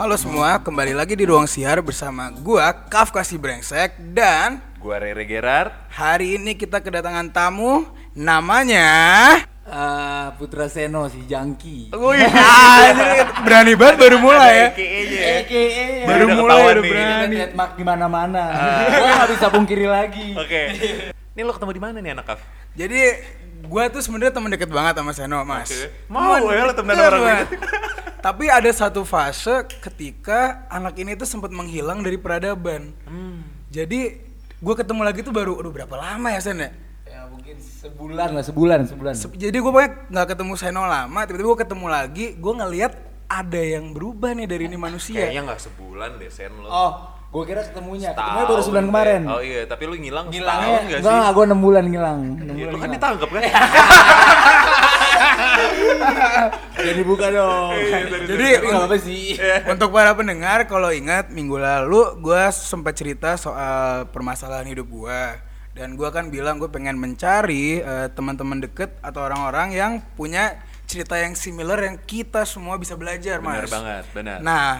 halo semua, kembali lagi di ruang siar bersama gua Kafka si Brengsek dan Gua Rere Gerard. hari ini kita kedatangan tamu namanya Eh, Putra Seno si Jangki. Wih, anjir, berani banget baru mulai ya. EKE Baru udah mulai udah nih. berani. trademark di mana-mana. Gua nggak bisa pungkiri lagi. Oke. Ini lo ketemu di mana nih anak Kaf? Jadi gua tuh sebenarnya teman deket banget sama Seno, Mas. Mau ya lo Deket orang. Tapi ada satu fase ketika anak ini tuh sempat menghilang dari peradaban. Hmm. Jadi gua ketemu lagi tuh baru, aduh berapa lama ya Sen ya? Ya mungkin sebulan lah, sebulan, sebulan. Se- Jadi gue pokoknya nggak ketemu Seno lama, tiba-tiba gue ketemu lagi, gue ngeliat ada yang berubah nih dari ini manusia. Kayaknya nggak sebulan deh sen lo. oh, gua kira ketemunya. Ketemunya baru sebulan deh. kemarin. Oh iya, tapi lu ngilang Ngilangnya setahun nggak enggak, sih? enggak, gua 6 bulan ngilang. 6 Iya, bulan lu kan ngilang. ditangkap kan? Jadi buka dong. Jadi Tapi nggak apa sih. untuk para pendengar, kalau ingat minggu lalu gue sempat cerita soal permasalahan hidup gue. Dan gue kan bilang gue pengen mencari eh, teman-teman deket atau orang-orang yang punya cerita yang similar yang kita semua bisa belajar, Benar mas. banget, benar. Nah,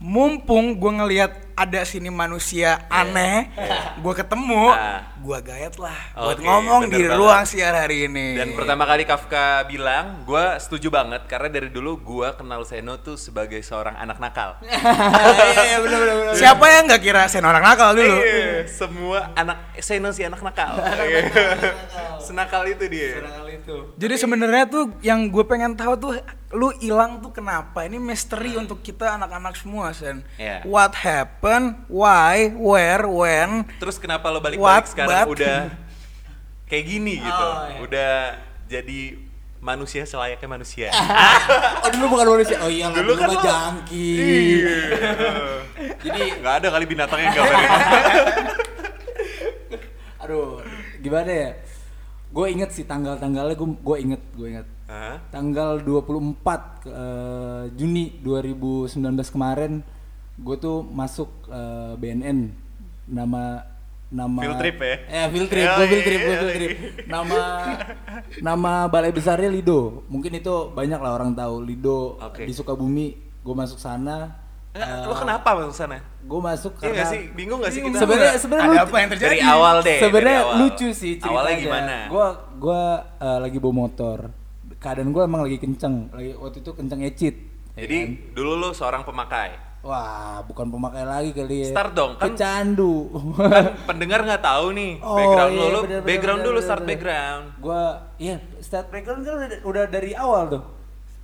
mumpung gue ngelihat ada sini manusia aneh, gue ketemu, Ah. gue gayat lah buat Oke, ngomong bener di banget. ruang siar hari ini. Dan pertama kali Kafka bilang, gua setuju banget karena dari dulu gua kenal Seno tuh sebagai seorang anak nakal. Iya, benar benar benar. Siapa yang nggak kira sen orang nakal dulu? Iya, semua anak Seno si anak nakal. Iya. Senakal itu dia. Kali itu. Jadi sebenarnya tuh yang gue pengen tahu tuh lu hilang tuh kenapa? Ini misteri untuk kita anak-anak semua, Sen. Iya. What happened? Why? Where? When? Terus kenapa lo balik-balik sekarang but? udah kayak gini gitu? Oh, iya. Udah jadi manusia selayaknya manusia. Oh dulu bukan manusia. Oh iya, Dulu dulu kan jangki. Jadi nggak ada kali binatang yang gambarin. Aduh, gimana ya? Gue inget sih tanggal-tanggalnya gue gue inget gue inget. Hah? Tanggal 24 eh, Juni 2019 kemarin gue tuh masuk eh, BNN nama nama Field trip ya? Eh, field trip, gue field trip, gue field trip. Nama nama balai besarnya Lido. Mungkin itu banyak lah orang tahu Lido Oke. di Sukabumi. Gue masuk sana. Eh, lo kenapa masuk sana? Gue masuk Iya karena sih? Bingung nggak sih kita? Sebenarnya sebenarnya Ada apa yang terjadi? Dari awal deh. Sebenarnya lucu sih ceritanya. Awalnya gimana? Gua gua eh, lagi bawa motor. Keadaan gua emang lagi kenceng. Lagi waktu itu kenceng ecit. ya Jadi kan? dulu lo seorang pemakai. wah, bukan pemakai lagi kali ya. Start dong, kan- Kecandu. Kan pendengar nggak tahu nih Oh, background iya, lo. Lo bener, bener, background bener, dulu bener, start bener. background. gua iya, start background kan udah, udah dari awal tuh.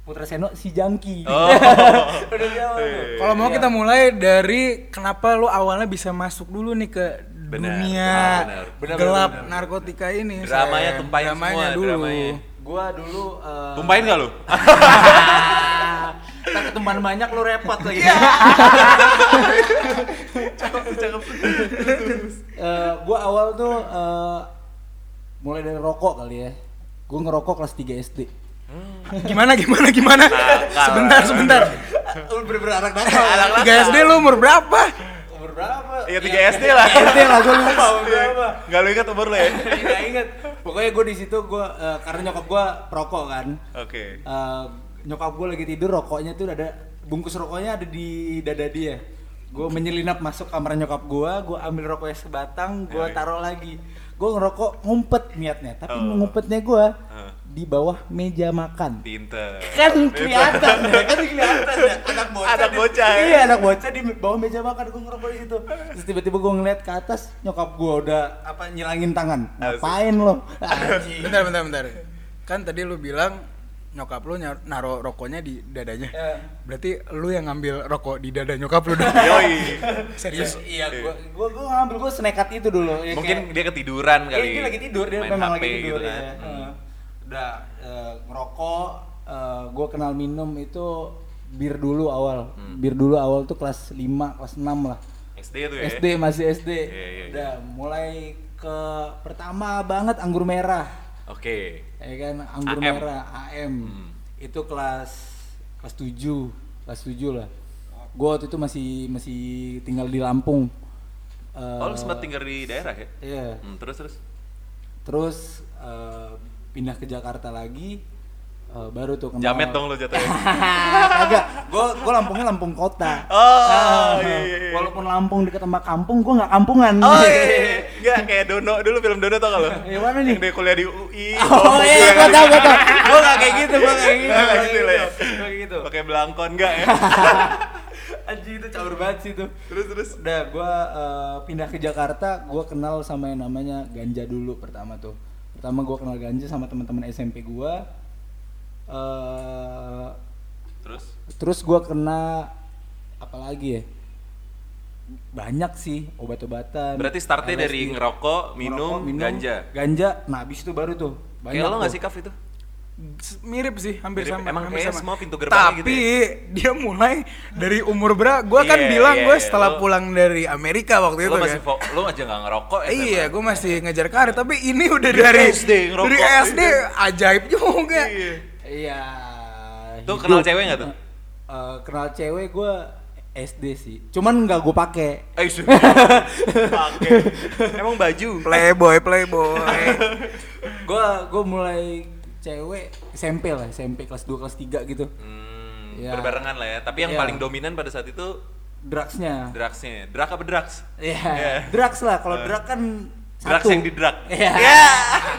Putra Seno si Jangki. Oh. udah dari awal tuh. Kalau mau kita mulai dari kenapa lu awalnya bisa masuk dulu nih ke Benar, dunia benar, benar. gelap Benar, narkotika ini. Dramanya tumpahin Dramanya semua, dulu. dramanya. Gua dulu eh, Tumpahin nggak lo? Tak ketemuan banyak lu repot lagi. Eh, gua awal tuh eh, mulai dari rokok kali ya. Gua ngerokok kelas 3 SD. Gimana gimana gimana? Nakal. sebentar sebentar. Lu bener-bener anak nakal. Anak nakal. 3 SD lu umur berapa? Berapa? Iya 3 SD lah. SD lah gua lupa berapa. Gak lo ingat umur lo ya? Enggak inget. Pokoknya gua di situ gua eh, karena nyokap gua perokok kan. Oke. Eh, nyokap gua lagi tidur rokoknya tuh ada bungkus rokoknya ada di dada dia. Gue menyelinap masuk kamar nyokap gua, gua ambil rokoknya sebatang, gua Yoi. taruh lagi. Gua ngerokok ngumpet niatnya, tapi Oh. ngumpetnya gua Heeh. Di bawah meja makan. Pinter. Kan kelihatan ya, kan kelihatan ya. Anak bocah. Anak di- bocah, ya? Iya, anak bocah di bawah meja makan gua ngerokok di situ. Terus tiba-tiba gua ngeliat ke atas, nyokap gua udah apa nyilangin tangan. Ngapain lo? Bentar bentar bentar. Kan tadi lu bilang nyokap lu naruh rokoknya di dadanya. Ya. Berarti lu yang ngambil rokok di dada nyokap lu dong. Yoi. Serius. Iya, gua gua gua ngambil gua senekat itu dulu. ya, Mungkin kayak- dia ketiduran Iya, kali. dia lagi tidur, dia Main memang HP lagi tidur gitu ya. kan. Udah eh, ngerokok, eh, gua kenal minum itu bir dulu awal. Hmm. Bir dulu awal tuh kelas 5, kelas 6 lah. SD tuh ya. SD masih SD. Iya, iya, iya. Udah mulai ke pertama banget anggur merah. Oke. Ya kan anggur AM. merah AM. Hmm. Itu kelas kelas 7, kelas 7 lah. Gua waktu itu masih masih tinggal di Lampung. Eh, Oh, lu sempat tinggal di daerah ya? Iya. Hmm, terus terus. Terus eh, pindah ke Jakarta lagi. eh, baru tuh kenal. Jamet dong lo jatuhnya. Kagak, gue gue Lampungnya Lampung kota. Oh, Ah, iya, iya, iya. Walaupun Lampung dekat sama kampung, gue nggak kampungan. Oh iya, iya. Enggak kayak Dono dulu film Dono tau gak lo? Yang mana nih? Yang dia kuliah di UI. Oh iya, gue tau, gue tau. Gue nggak kayak gitu, gue kayak gitu. Nggak kayak gitu lah ya. Gue kayak gitu. Pakai belangkon enggak ya? Anjing itu caur banget sih tuh. terus terus. Udah, gue pindah ke Jakarta, gue kenal sama yang namanya ganja dulu pertama tuh. Pertama gue kenal ganja sama teman-teman SMP gue. eh Terus terus gue kena apa lagi ya? Banyak sih obat-obatan. berarti startnya dari LSD. ngerokok, minum, Ngerokok, ganja. Ganja, nah habis itu baru tuh. Kayak lo tuh. gak sih Kaf itu? Mirip sih hampir Mirip. sama Emang hampir sama. semua pintu gerbangnya tapi gitu dia mulai dari umur berapa gue kan Iya, bilang iya, gue iya. setelah Lo- pulang dari Amerika waktu Lo itu masih kan fo- lo aja gak ngerokok ya? iya gue masih ngejar karir tapi ini udah Dari dari SD ngerokok. dari SD ajaib juga Iya. Iya. Tuh kenal cewek nggak tuh? Eh, kenal cewek gue SD sih. Cuman nggak gue pakai. Eh. Pakai. Emang baju. playboy playboy Gue gue mulai cewek SMP lah, SMP kelas 2 kelas 3 gitu. Hmm, Iya. berbarengan lah ya. Tapi yang Iya. paling dominan pada saat itu Drugsnya. drugsnya. Drug apa drugs? Iya. Iya. Drugs lah. Kalau drug kan Drugs satu. yang di drug. Iya. Ya.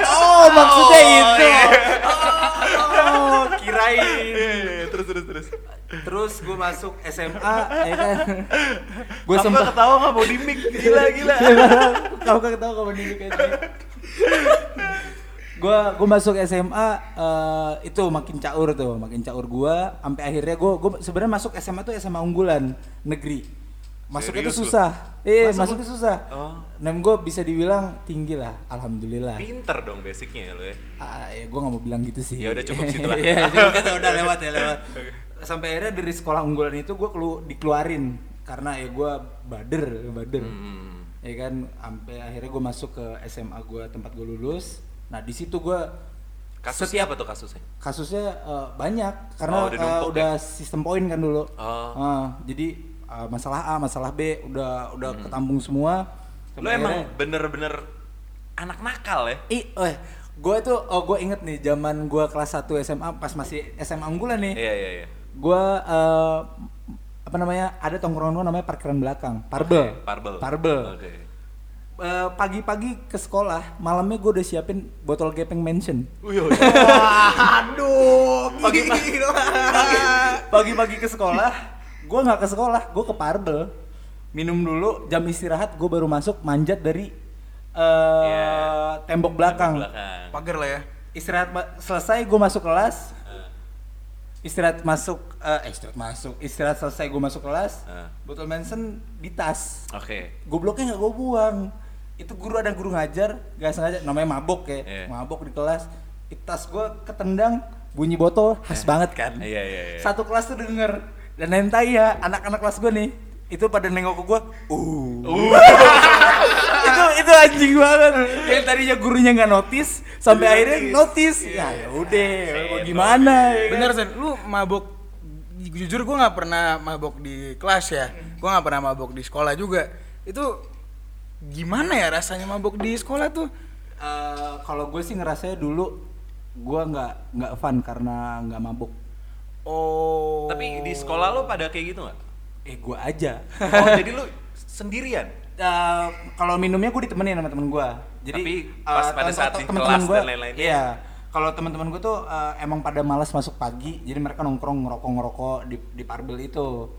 Oh, maksudnya Oh, itu. iya. Oh, kirain. Iya, iya, terus terus terus. Terus gue masuk SMA, ya kan. Gue sempat ketawa nggak mau di mic gila gila. Kamu ketawa kamu nih kayak Gua gua masuk SMA eh, itu makin caur tuh, makin caur gua sampai akhirnya gua gua sebenarnya masuk SMA tuh SMA unggulan negeri. Masuknya Serius tuh lu? susah. Eh, Masuk masuknya susah. Oh. Nem gua bisa dibilang tinggi lah, alhamdulillah. Pinter dong basicnya lo ya. Ah, ya gua nggak mau bilang gitu sih. Ya udah, cukup situ lah. Iya, udah lewat ya lewat. Sampai akhirnya dari sekolah unggulan itu gua kelu dikeluarin karena ya gua bader, bader. Hmm. Ya kan sampai akhirnya gua masuk ke SMA gua tempat gua lulus. Nah, di situ gua Kasusnya apa tuh kasusnya? kasusnya eh, banyak karena Oh, udah numpuk udah sistem poin kan dulu. Oh. Ah, jadi eh, masalah A, masalah B udah udah ketampung semua. Hmm. Lo emang bener-bener anak nakal ya? Ih, eh, gue tuh, oh gue inget nih, zaman gue kelas 1 SMA, pas masih SMA unggulan nih, Iya iya iya. gue eh, apa namanya, ada tongkrongan namanya parkiran belakang, Parbel. Oke, Parbel. Parbel. Oke. Eh, pagi-pagi ke sekolah, malamnya gue udah siapin botol gepeng mention. Wih, oh, aduh Pagi-pagi, pagi-pagi ke sekolah, gue nggak ke sekolah, gue ke Parbel. Minum dulu, jam istirahat gue baru masuk manjat dari eh, Iya. tembok belakang. belakang. pagar lah ya istirahat selesai gue masuk kelas istirahat masuk eh istirahat masuk istirahat selesai gue masuk kelas Eh. botol Manson di tas Oke. gobloknya nggak gue buang itu guru ada guru ngajar gak sengaja namanya mabok ya. Iya. mabok di kelas tas gue ketendang bunyi botol khas banget kan. Iya iya iya. satu kelas tuh denger dan hentai ya anak-anak kelas gue nih itu pada nengok ke gue uh. Itu itu anjing banget. Yang tadinya gurunya nggak notice sampai akhirnya notice. ya ya udah mau gimana ya bener sen. Lu mabok jujur gue nggak pernah mabok di kelas ya. Gue nggak pernah mabok di sekolah juga. Itu gimana ya rasanya mabok di sekolah tuh? Eh, kalau gue sih ngerasanya dulu gue nggak nggak fun karena nggak mabuk oh. Tapi di sekolah lo pada kayak gitu nggak? eh gue aja. Oh jadi lu sendirian? Eh, kalau minumnya gue ditemenin sama temen gue. Jadi Tapi eh, pas pada temen- saat di temen-temen kelas gua- dan lain-lainnya? iya. Kalau teman-teman gue tuh eh, emang pada malas masuk pagi jadi mereka nongkrong ngerokok ngerokok di di parbel itu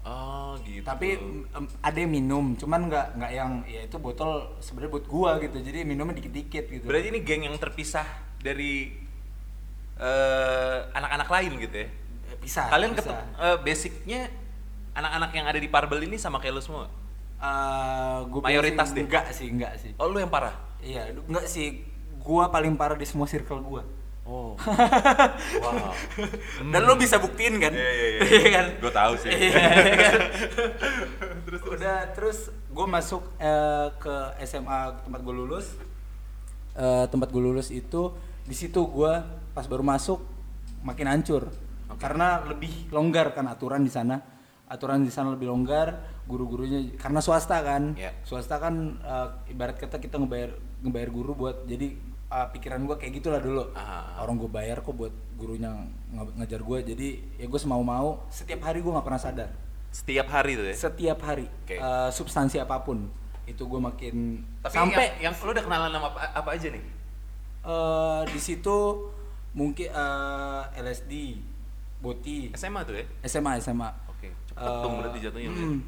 Oh gitu. tapi em, ada yang minum cuman nggak nggak yang ya itu botol sebenarnya buat gua gitu jadi minumnya dikit-dikit gitu berarti ini geng yang terpisah dari eh, anak-anak lain gitu ya? Eh, bisa Kalian ketemu eh, basicnya anak-anak yang ada di Parbel ini sama kayak lu semua? Eh, gua Mayoritas deh. enggak sih enggak sih Oh lu yang parah? iya enggak sih gua paling parah di semua circle gua Oh. wow. dan lo bisa buktiin kan Iya iya iya. Iya kan Gue tahu sih. Iya kan? terus udah terus gue masuk eh, ke SMA tempat gue lulus Eh, tempat gue lulus itu di situ gue pas baru masuk makin hancur karena lebih longgar kan aturan di sana aturan di sana lebih longgar guru-gurunya karena swasta kan Iya. swasta kan eh, ibarat kata kita ngebayar ngebayar guru buat jadi uh, pikiran gue kayak gitulah dulu Ah. orang gue bayar kok buat gurunya nge- ngejar gue jadi ya gue semau mau setiap hari gue nggak pernah sadar Setiap hari tuh ya. setiap hari Oke. uh, substansi apa pun itu gue makin Tapi sampai yang, yang lu udah kenalan sama apa, apa aja nih? uh, di situ mungkin uh, LSD boti SMA tuh ya? SMA SMA Oke, cepet Eh, dong berarti jatuhnya ya. mm,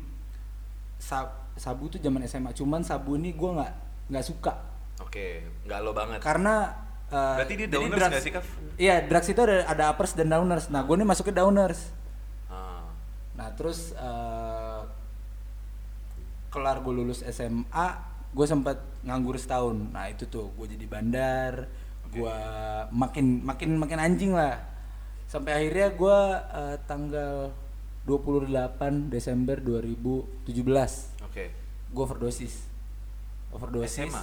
sab- sabu tuh zaman SMA cuman sabu ini gue nggak nggak suka Oke, nggak lo banget. karena uh, Berarti dia downers drugs- nggak sih, Kaf? Iya, drugs itu ada ada uppers dan downers. Nah, gue nih masuknya downers. Ah, Nah, terus eh, kelar gue lulus SMA, gue sempat nganggur setahun. Nah, itu tuh gue jadi bandar, gue makin makin makin anjing lah. Sampai akhirnya gue eh, tanggal 28 Desember 2017 oke. gue overdosis. Overdosis. SMA?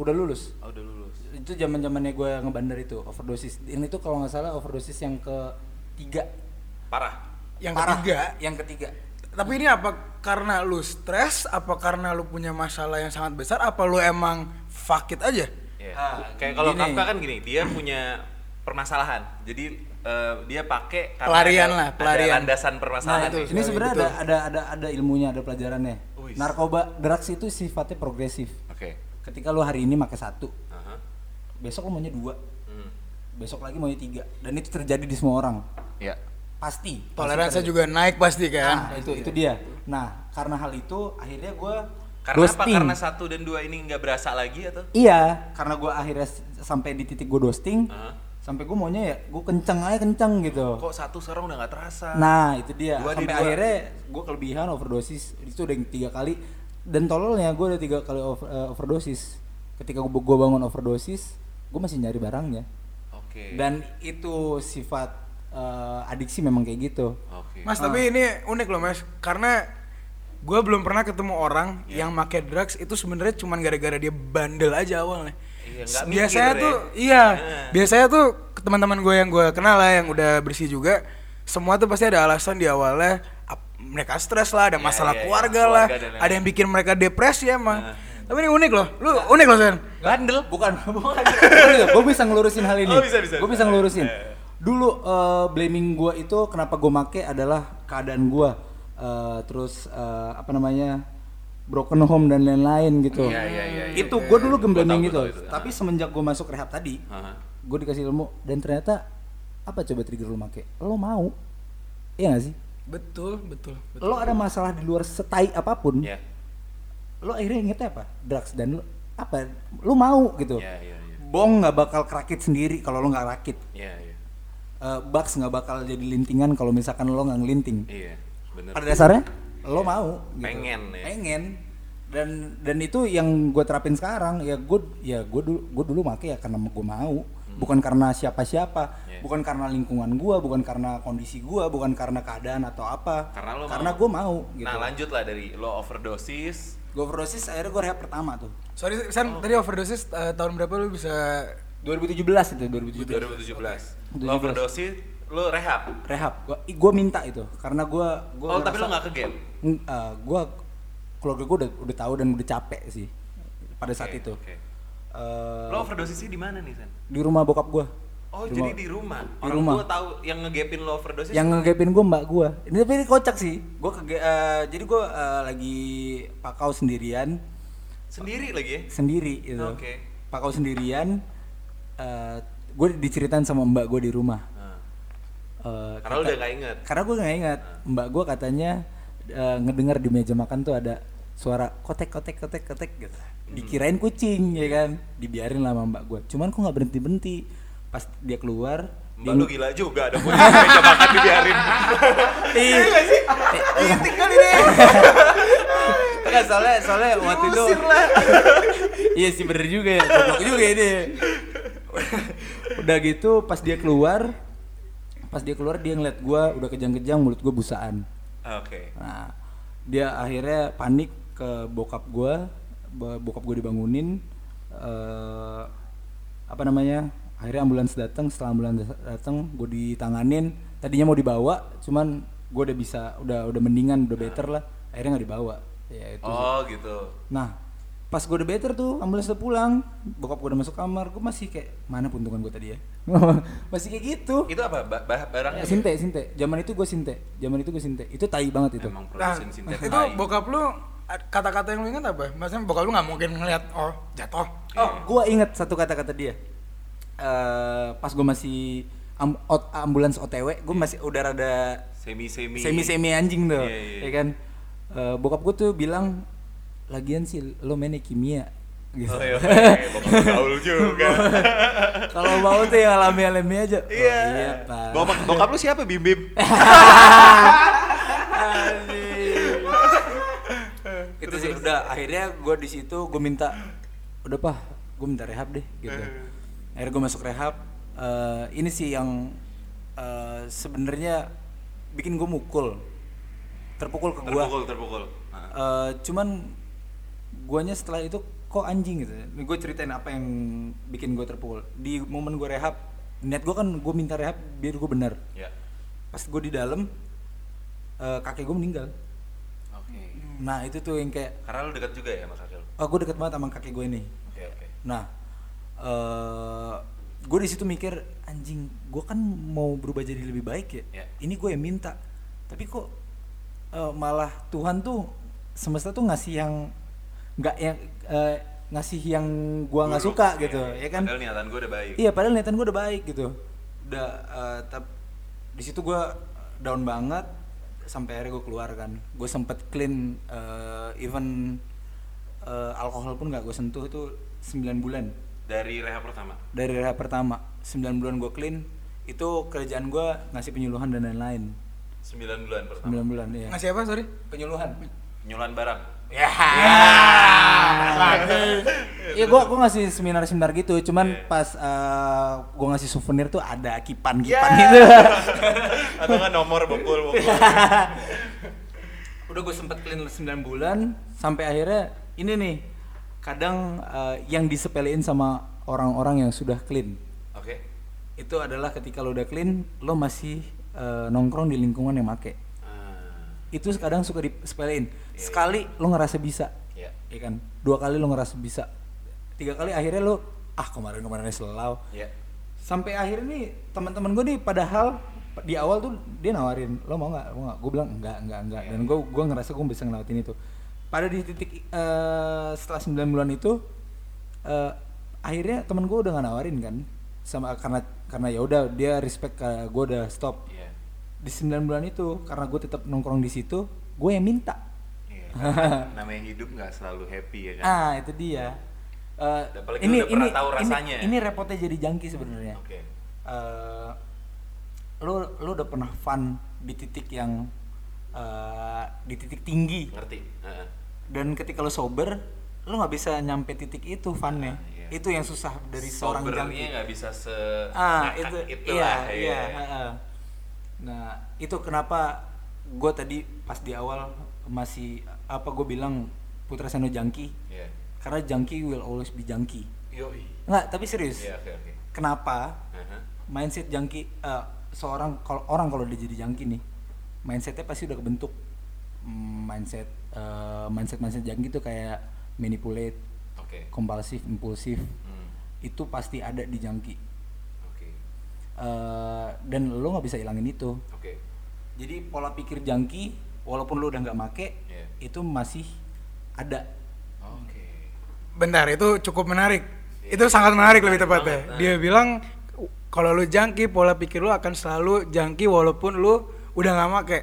Udah lulus. Oh, udah lulus. Itu zaman zamannya gue ngebandar itu overdosis. Ini tuh kalau nggak salah overdosis yang ketiga. Parah. Yang Parah. ketiga. Yang ketiga. Tapi ini apa karena lu stres? Apa karena lu punya masalah yang sangat besar? Apa lu emang fuck it aja? Iya. Ah, Kayak kalau. Kafka kan gini, dia punya permasalahan. Jadi eh, dia pakai Pelarian ada- lah, pelarian. Ada landasan Nah, permasalahan. itu. nih. ini sebenarnya ada, ada ada ada ilmunya, ada pelajarannya. Wih. Narkoba drugs itu sifatnya progresif. Ketika lu hari ini pakai satu, Aha. besok lu maunya dua, Hmm. besok lagi maunya tiga. Dan itu terjadi di semua orang. Ya. Pasti. Toleransi juga naik pasti Nah, kan? itu itu dia. Nah, karena hal itu akhirnya gue Karena apa? Karena satu dan dua ini nggak berasa lagi atau? Iya, karena gue akhirnya sampai di titik gue ghosting, Aha. sampai gue maunya ya gue kenceng aja kenceng gitu. Kok satu sekarang udah nggak terasa? Nah itu dia. Dua di sampai dua. akhirnya gue kelebihan overdosis itu udah yang tiga kali dan tololnya gue udah tiga kali over- eh, overdosis. Ketika gue gua bangun overdosis, gue masih nyari barangnya. Oke. Dan itu sifat eh, adiksi memang kayak gitu. Oke. Mas tapi ini unik loh mas, karena gue belum pernah ketemu orang Iya. yang make drugs itu sebenarnya cuma gara-gara dia bandel aja awalnya. Iya, biasanya mikir tuh, ya. iya, Nah. biasanya tuh teman-teman gue yang gue kenal lah yang udah bersih juga, semua tuh pasti ada alasan di awalnya mereka stres lah, ada Iya, masalah iya, iya, keluarga, keluarga lah, ada yang bikin mereka depresi emang. Nah. Tapi ini unik loh, lu unik loh Sen. Bandel? Bukan, bukan. gue bisa ngelurusin hal ini. Oh, bisa, bisa, Gue bisa. ngelurusin. Eh. Dulu eh, blaming gue itu kenapa gue make adalah keadaan gue, Eh, terus eh, apa namanya broken home dan lain-lain gitu. Iya, iya, iya, iya. Itu gue dulu tahu, gitu. Tapi semenjak gue masuk rehab tadi, gue dikasih ilmu dan ternyata apa coba trigger lo make? Lo mau? Iya gak sih? Betul, betul, betul. Lo ada masalah di luar setai apa pun, Iya. lo akhirnya ingetnya apa? Drugs dan lo apa? Lo mau gitu. Iya, iya, iya. Bong nggak bakal kerakit sendiri kalau lo nggak rakit. Iya, iya. Eh, Bugs nggak bakal jadi lintingan kalau misalkan lo nggak ngelinting. Iya, bener. Pada dasarnya lo mau. gitu. Pengen ya. Pengen. Dan dan itu yang gue terapin sekarang ya gue ya gue dulu gue dulu make ya karena gue mau. Bukan karena siapa-siapa. Iya. bukan karena lingkungan gua, bukan karena kondisi gua, bukan karena keadaan atau apa. Karena lo karena mau. gue mau. Gitu. Nah, lanjut lah dari lo overdosis. Gue overdosis akhirnya gue rehab pertama tuh. Sorry Sen, Oh. tadi overdosis eh, tahun berapa lu bisa 2017 itu 2017. 2017. Lo overdosis, lo rehab. Rehab. Gua gue minta itu karena gua gua Oh, tapi lo nggak ke game? Eh, gua keluarga gue udah udah tahu dan udah capek sih pada saat Oke, itu. oke. Eh, Lo overdosisnya di mana nih, San? di rumah bokap gua. Oh, Di jadi rumah- di rumah. di Orang rumah. tua tahu yang ngegapin lo overdosis? Yang ngegapin gue mbak gua. Ini tapi ini kocak sih. Gua ke jadi gua eh, lagi pakau sendirian sendiri lagi ya? sendiri gitu. Oke. Pakau sendirian. eh gue diceritain sama mbak gue di rumah. Nah, Eh, Karena lo kata- udah nggak inget. Karena gue nggak ingat. Mbak gue katanya eh, ngedengar di meja makan tuh ada suara kotek kotek kotek kotek gitu. Dikirain kucing ya kan. Dibiarin lah sama mbak gue. Cuman kok nggak berhenti berhenti. Pas dia keluar. Mbak lu gila juga ada kucing meja makan dibiarin. Iya nggak sih? tinggal ini. Enggak soalnya soalnya waktu itu. iya sih bener juga ya. Goblok juga ini. Udah gitu pas dia keluar pas dia keluar dia ngeliat gua udah kejang-kejang mulut gua busaan. Oke. Nah, dia akhirnya panik ke bokap gua, bo- bokap gua dibangunin eh apa namanya? Akhirnya ambulans datang, setelah ambulans datang gua ditanganin. Tadinya mau dibawa, cuman gua udah bisa udah udah mendingan, udah better lah. Akhirnya nggak dibawa. Ya itu. sih. Oh gitu. Nah, pas gue udah better tuh ambulans udah pulang bokap gue udah masuk kamar gue masih kayak mana puntungan gue tadi ya masih kayak gitu Itu apa? Ba- ba- barangnya? sinte sinte zaman itu gue sinte zaman itu gue sinte itu tai banget itu Emang Nah, sintet itu tai. bokap lu kata-kata yang lu ingat apa? Maksudnya bokap lu nggak mungkin ngeliat oh jatuh. oh gue inget satu kata-kata dia Eh pas gue masih am- ot- ambulans otw gue masih udah rada Semi-semi. semi semi anjing tuh Iya, iya. ya kan Eh, bokap gue tuh bilang lagian sih lo mainnya kimia gitu Oh iya. Bokap gaul juga. kalau mau tuh yang alami alami aja Oh, Iya. iya pak Bokap, bokap lu siapa Bim Bim? itu sih udah akhirnya gue di situ gue minta udah pak gue minta rehab deh gitu. Akhirnya gue masuk rehab. Eh, ini sih yang eh, sebenarnya bikin gue mukul. Terpukul ke gue Terpukul, terpukul. Eh, cuman guanya setelah itu kok anjing gitu. Gue ceritain apa yang bikin gue terpukul. Di momen gue rehab niat gue kan gue minta rehab biar gue bener Ya. pas gue di dalam eh, kakek gue meninggal Oke. nah itu tuh yang kayak Karena lu dekat juga ya sama kakek lu? oh gue deket banget sama kakek gue ini Oke, oke. nah eh gue di situ mikir anjing gue kan mau berubah jadi lebih baik ya Ya. ini gue yang minta tapi kok eh, malah Tuhan tuh semesta tuh ngasih yang nggak yang eh, ngasih yang gue nggak suka iya, gitu iya. ya kan Padahal niatan gue udah baik. iya padahal niatan gue udah baik gitu udah eh, tap- di situ gue down banget sampai akhirnya gue keluar kan gue sempet clean eh, even eh, alkohol pun nggak gue sentuh itu 9 bulan Dari rehab pertama. dari rehab pertama 9 bulan gue clean itu kerjaan gue ngasih penyuluhan dan lain-lain 9 bulan 9 pertama. bulan ya Ngasih apa sorry? penyuluhan Penyuluhan barang. Ya Iya gua gua ngasih seminar-seminar gitu, cuman Iya. pas eh, gua ngasih souvenir tuh ada kipan-kipan gitu. Atau kan nomor bokul bokul. Udah gue sempet clean 9 bulan sampai akhirnya ini nih kadang eh, yang disepelein sama orang-orang yang sudah clean Oke. itu adalah ketika lo udah clean lo masih eh, nongkrong di lingkungan yang make Ah, itu kadang suka disepelein Iya, sekali lo ngerasa bisa. Iya. ya kan? Dua kali lo ngerasa bisa. Tiga kali akhirnya lo ah kemarin kemarin selalu. Iya. sampai akhirnya nih teman-teman gue nih padahal di awal tuh dia nawarin lo mau nggak? Mau nggak? Gue bilang enggak enggak enggak dan gue gue ngerasa gue bisa ngelawatin itu. Pada di titik eh, setelah 9 bulan itu eh, akhirnya teman gue udah nggak nawarin kan? Sama karena karena ya udah dia respect ke gue udah stop. Iya. di 9 bulan itu karena gue tetap nongkrong di situ gue yang minta. Iya. Karena namanya hidup nggak selalu happy ya kan. ah itu dia Eh, Apalagi lu udah pernah tahu rasanya. ini, ini repotnya jadi jangki sebenarnya Oke. eh lu lu udah pernah fun di titik yang eh, di titik tinggi Ngerti. Heeh. dan ketika lu sober lu nggak bisa nyampe titik itu funnya Ah, iya. itu yang susah dari seorang Sobernya jangki nggak bisa se ah itu itu iya lah, iya heeh. nah itu kenapa gue tadi pas di awal masih apa gue bilang Putra Seno jangki Iya. karena jangki will always be jangki nggak tapi serius Iya, oke oke. kenapa Aha. mindset jangki eh, seorang kalau orang kalau dia jadi jangki nih mindsetnya pasti udah kebentuk Hmm, mindset eh, mindset mindset jangki itu kayak manipulate Oke. kompulsif impulsif Hmm. itu pasti ada di jangki Oke. Eh, dan lo nggak bisa hilangin itu Oke. jadi pola pikir jangki walaupun lo udah nggak make Iya. itu masih ada Oke. Bentar, itu cukup menarik. Itu sangat menarik lebih tepatnya. banget, nah. Dia bilang kalau lu jangki, pola pikir lu akan selalu jangki walaupun lu udah nggak make.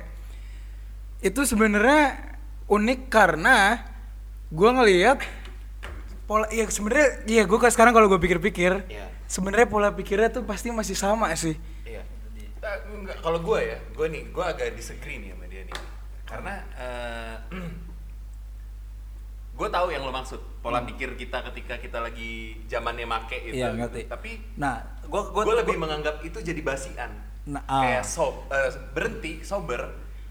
Itu sebenarnya unik karena gua ngelihat pola ya sebenarnya ya gue sekarang kalau gue pikir-pikir Iya. sebenarnya pola pikirnya tuh pasti masih sama sih. Iya. Eh, enggak, kalau gue ya, gue nih, gue agak disagree nih sama dia nih. Karena gue tahu yang lo maksud, pola pikir kita ketika kita lagi zamannya make itu. Iya, gitu. ngerti. Tapi nah gua gue lebih gua- menganggap itu jadi basian. Nah, ah. Kayak sob, eh, berhenti, sober,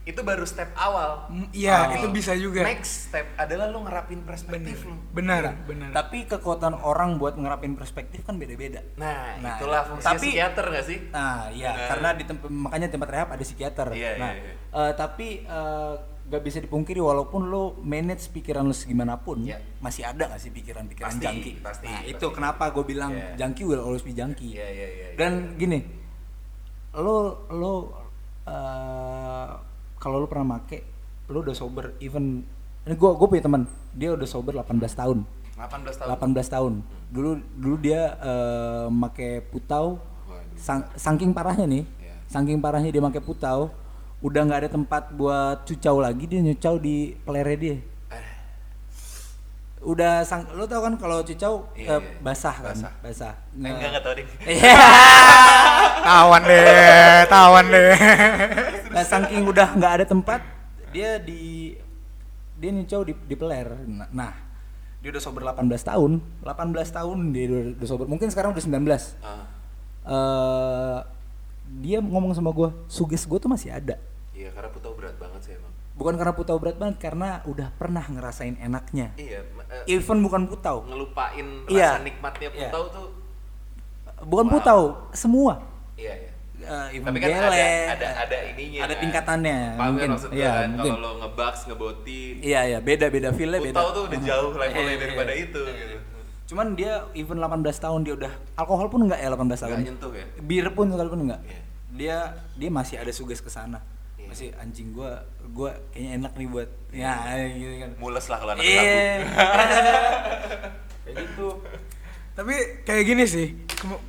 itu baru step awal. Iya, Ah. itu bisa juga. Next step adalah lo ngerapin perspektif lo. Benar, Nah, benar. Tapi kekuatan orang buat ngerapin perspektif kan beda-beda. Nah, Nah, itulah fungsi tapi- psikiater gak sih? Nah, iya, Nah. karena di tempat makanya tempat rehab ada psikiater. Iya, nah, iya, iya. eh, tapi eh, gak bisa dipungkiri walaupun lo manage pikiran lo segimanapun Iya. masih ada gak sih pikiran-pikiran Pasti, jangki pasti, nah pasti. itu kenapa gue bilang Iya. jangki will always be jangki Iya, iya, iya, dan gini lo lo eh, kalau lo pernah make lo udah sober even ini gue gue punya teman dia udah sober 18 tahun. 18 tahun? 18 tahun. Dulu dulu dia eh, make putau Waduh. sang- saking parahnya nih Iya. saking parahnya dia make putau udah nggak ada tempat buat cucau lagi dia nyucau di pelere dia udah sang lo tau kan kalau cucau Iya, eh, iya. basah kan? Basah. basah. Eh, enggak enggak tahu deh. Iya. tawan deh tawan deh. Nah saking udah nggak ada tempat dia di dia nyucau di, di peler. Nah, nah, dia udah sober 18 tahun. 18 tahun dia udah, udah sober. Mungkin sekarang udah 19 Ah, eh dia ngomong sama gue suges gue tuh masih ada. Iya karena putau berat banget sih emang. Bukan karena putau berat banget karena udah pernah ngerasain enaknya. Iya ma- eh, even bukan putau. ngelupain Iya. rasa nikmatnya Iya. putau tuh. Bukan Wow. putau semua. Iya iya. Eh, even tapi kan gele, ada ada ada ininya ada kan. tingkatannya Paham kan mungkin. gua iya kan? mungkin. Kalau lo ngebaks ngebotin. Iya iya. Beda beda feelnya beda. Putau tuh udah jauh levelnya Iya, iya, daripada iya. itu gitu cuman dia even 18 tahun dia udah alkohol pun enggak ya 18 tahun nggak nyentuh ya? Bir pun sekalipun enggak Iya. dia dia masih ada suges ke sana Masih anjing gua gua kayaknya enak nih buat ya gitu kan. Mules lah kalau anak Iya. lagu. Kayak gitu. Tapi kayak gini sih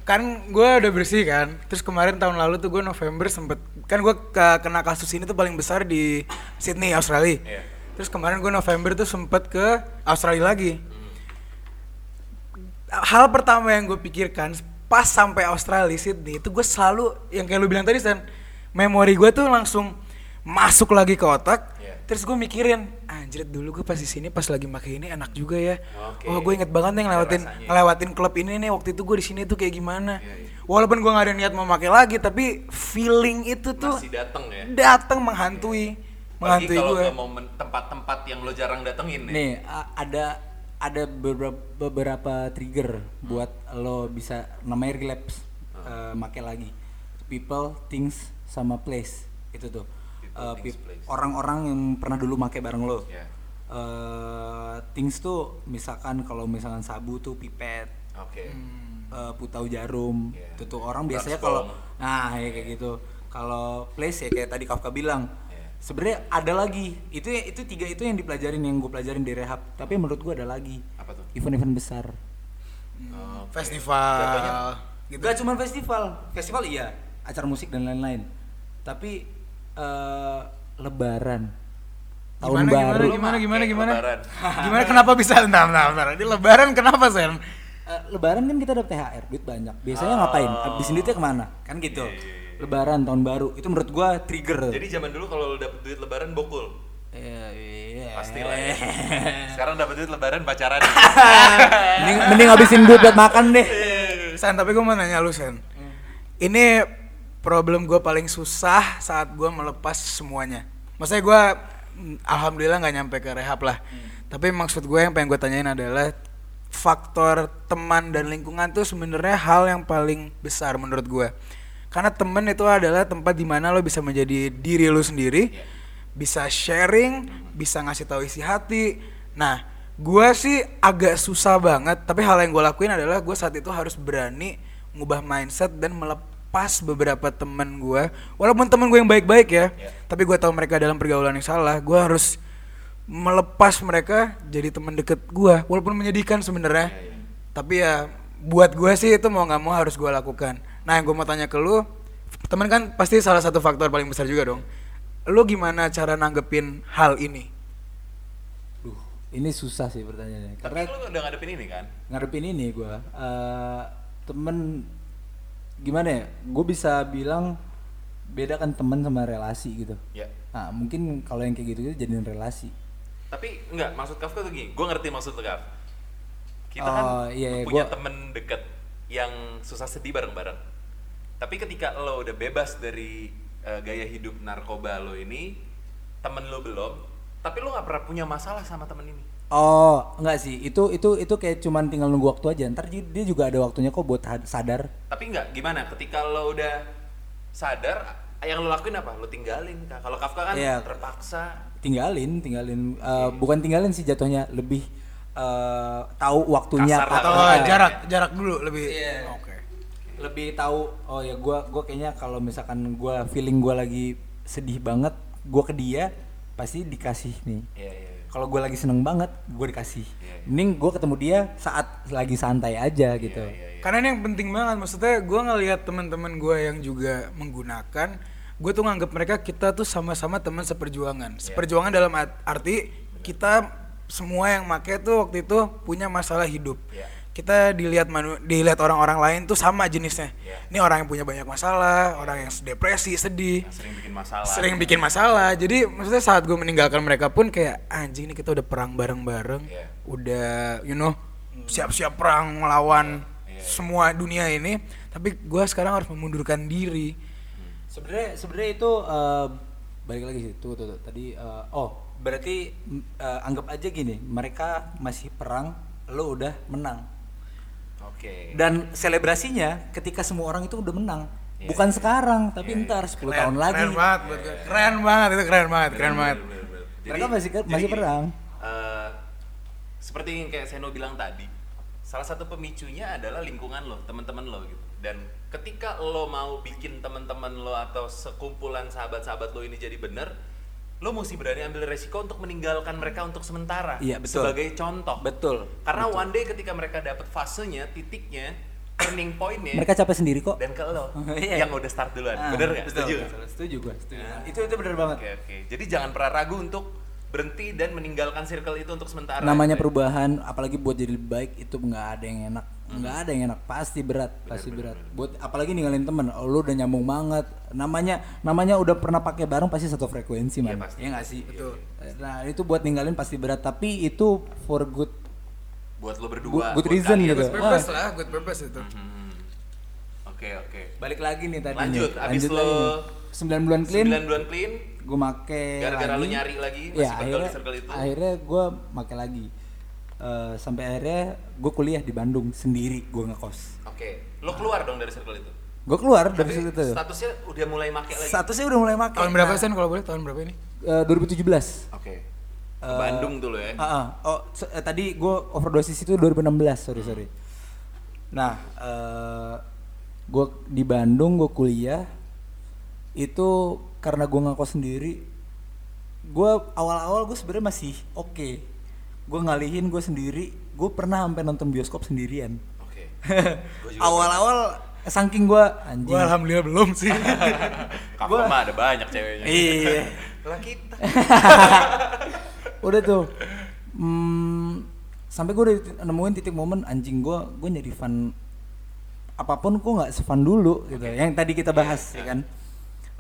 kan gue udah bersih kan terus kemarin tahun lalu tuh gue November sempet kan gue kena kasus ini tuh paling besar di Sydney Australia. Iya. terus kemarin gue November tuh sempet ke Australia lagi. Hal pertama yang gue pikirkan pas sampai Australia Sydney itu gue selalu yang kayak lu bilang tadi San memori gue tuh langsung masuk lagi ke otak Iya. terus gue mikirin anjir dulu gue pas di sini pas lagi pakai ini enak juga ya. Oke. oh gue inget banget nih ngelewatin rasanya. ngelewatin klub ini nih waktu itu gue di sini tuh kayak gimana. Iya, iya. walaupun gue gak ada niat mau pakai lagi tapi feeling itu tuh masih dateng ya? datang menghantui Apalagi menghantui kalau gue ke momen tempat-tempat yang lo jarang datengin nih nih ada ada beberapa beberapa trigger buat lo bisa namanya relapse eh, make lagi. People things sama place itu tuh Eh, orang-orang yang pernah dulu make bareng lo. Iya. Eh, things tuh misalkan kalau misalkan sabu tuh pipet. Oke. Eh, putau jarum. Iya. itu tuh orang biasanya kalau nah ya kayak gitu. Kalau place ya kayak tadi Kafka bilang. Iya. sebenarnya ada lagi. Itu itu tiga itu yang dipelajarin yang gue pelajarin di rehab. Tapi menurut gue ada lagi. Apa tuh? Event-event besar. Oke. festival. Jatuhnya gitu gak cuma festival. Festival iya. Acara musik dan lain-lain. Tapi eh, lebaran. Tahun gimana, baru. gimana gimana gimana Pakai gimana? lebaran. gimana kenapa bisa? Bentar bentar bentar. Ini lebaran kenapa sen? Eh, lebaran kan kita dapat THR duit banyak. Biasanya Oh. ngapain? Habisin duitnya ke mana? Kan gitu. Iya, iya, iya. lebaran tahun baru. Itu menurut gua trigger. Jadi zaman dulu kalau lo dapet duit lebaran bokul? Iya, iya. pasti lah ya. Sekarang dapet duit lebaran pacaran. Mending, mending habisin duit buat makan deh. Sen tapi gue mau nanya lu Sen. Ini problem gue paling susah saat gue melepas semuanya. Maksudnya gue mm, alhamdulillah nggak nyampe ke rehab lah. Tapi maksud gue yang pengen gue tanyain adalah faktor teman dan lingkungan tuh sebenarnya hal yang paling besar menurut gue karena temen itu adalah tempat di mana lo bisa menjadi diri lo sendiri bisa sharing bisa ngasih tahu isi hati. Nah gue sih agak susah banget tapi hal yang gue lakuin adalah gue saat itu harus berani ngubah mindset dan melepas beberapa temen gue walaupun temen gue yang baik-baik ya Iya. tapi gue tahu mereka dalam pergaulan yang salah. Gue harus melepas mereka jadi teman deket gue walaupun menyedihkan sebenarnya. Iya, iya. tapi ya buat gue sih itu mau nggak mau harus gue lakukan. Nah yang gue mau tanya ke lu temen kan pasti salah satu faktor paling besar juga dong. Lu gimana cara nanggepin hal ini? Duh, ini susah sih pertanyaannya. tapi Karena lo udah ngadepin ini kan? ngadepin ini gua. Eh, temen gimana ya? Gue bisa bilang bedakan temen sama relasi gitu. ya Nah, mungkin kalau yang kayak gitu gitu jadiin relasi. tapi enggak maksud Kafka tuh gini gue ngerti maksud lo Kaf kita Oh, kan iya, iya, punya gua- temen deket yang susah sedih bareng-bareng tapi ketika lo udah bebas dari eh, gaya hidup narkoba lo ini temen lo belum tapi lo nggak pernah punya masalah sama temen ini Oh, enggak sih. Itu itu itu kayak cuman tinggal nunggu waktu aja. Ntar dia juga ada waktunya kok buat sadar. tapi enggak gimana ketika lo udah sadar yang lo lakuin apa? Lo tinggalin kah? Kalau Kafka kan Iya. terpaksa. tinggalin tinggalin Eh, bukan tinggalin sih jatuhnya lebih eh, tahu waktunya Kasar. Atau jarak jarak dulu lebih. Iya. Oke. lebih tahu oh ya gua gua kayaknya kalau misalkan gua feeling gua lagi sedih banget gua ke dia pasti dikasih nih Iya, iya. Iya. kalau gua lagi seneng banget gua dikasih Iya, mending gua ketemu dia saat lagi santai aja gitu Iya, iya. Karena ini yang penting banget, maksudnya gue ngelihat teman-teman gue yang juga menggunakan, gue tuh nganggap mereka kita tuh sama-sama teman seperjuangan. Seperjuangan dalam art- arti kita semua yang make tuh waktu itu punya masalah hidup. Iya. Kita dilihat manu, dilihat orang-orang lain tuh sama jenisnya. Iya. Ini orang yang punya banyak masalah, orang yang depresi, sedih, Yang sering bikin masalah. sering bikin masalah. Jadi maksudnya saat gue meninggalkan mereka pun kayak anjing ini kita udah perang bareng-bareng, Iya. udah you know siap-siap perang melawan Iya, iya. semua dunia ini. Tapi gue sekarang harus memundurkan diri. sebenarnya sebenarnya itu eh, balik lagi sih tuh tuh, tuh. tadi eh, oh berarti eh, anggap aja gini mereka masih perang lo udah menang Oke. dan selebrasinya ketika semua orang itu udah menang Iya, bukan sekarang tapi Iya, iya. ntar 10 Keren, tahun lagi Keren banget, gue. keren banget itu keren banget, keren Bener, banget. bener, bener, bener. Mereka masih ke- masih gini, perang. eh, seperti yang kayak Seno bilang tadi, salah satu pemicunya adalah lingkungan lo, teman-teman lo gitu. Dan ketika lo mau bikin teman-teman lo atau sekumpulan sahabat-sahabat lo ini jadi bener, lo mesti berani ambil resiko untuk meninggalkan mereka untuk sementara. Iya, betul. Sebagai contoh. betul Karena one day ketika mereka dapat fasenya, titiknya, turning pointnya, mereka capek sendiri kok dan ke lo Iya. yang udah start duluan. Ah, bener nggak? betul, Setuju? betul. setuju gua setuju Nah. itu itu bener banget Oke oke. Jadi jangan pernah ragu untuk berhenti dan meninggalkan circle itu untuk sementara. namanya ya. perubahan apalagi buat jadi lebih baik itu nggak ada yang enak nggak ada yang enak pasti berat pasti berat buat apalagi ninggalin temen oh, lu udah nyambung banget namanya namanya udah pernah pakai bareng pasti satu frekuensi Iya, man pasti. ya nggak sih Betul. nah itu buat ninggalin pasti berat tapi itu for good buat lo berdua. Good- good buat reason gitu. Good purpose lah, good purpose itu. Hmm. Oke oke. balik lagi nih tadi Lanjut, nih. abis Lanjut lo. 9 bulan clean 9 bulan clean, gue make gara-gara lagi. lu nyari lagi masih ya akhirnya di circle itu. akhirnya gue make lagi Eh, sampai akhirnya gue kuliah di Bandung sendiri gue ngekos Oke. Lo keluar dong dari circle itu. gue keluar dari Tapi situ statusnya udah mulai make lagi. statusnya udah mulai make Tahun berapa Nah, Sen kalau boleh? Tahun berapa ini? eh, 2017 Oke. Ke Eh, Bandung dulu ya. Ah, ah. oh se- eh, tadi gue overdosis itu 2016 sorry sorry nah gue di Bandung gue kuliah itu karena gue ngekos sendiri gue awal-awal gue sebenarnya masih oke gue ngalihin gue sendiri. Gue pernah sampai nonton bioskop sendirian. Oke. Gua juga awal-awal saking gue anjing. Gue alhamdulillah belum sih. Gua- mah ada banyak ceweknya. iya. Lah kita. udah tuh. Hmm, sampai gue udah nemuin titik momen anjing gue gue nyari fun apa pun gue nggak sefun dulu gitu. Yang tadi kita bahas ya kan?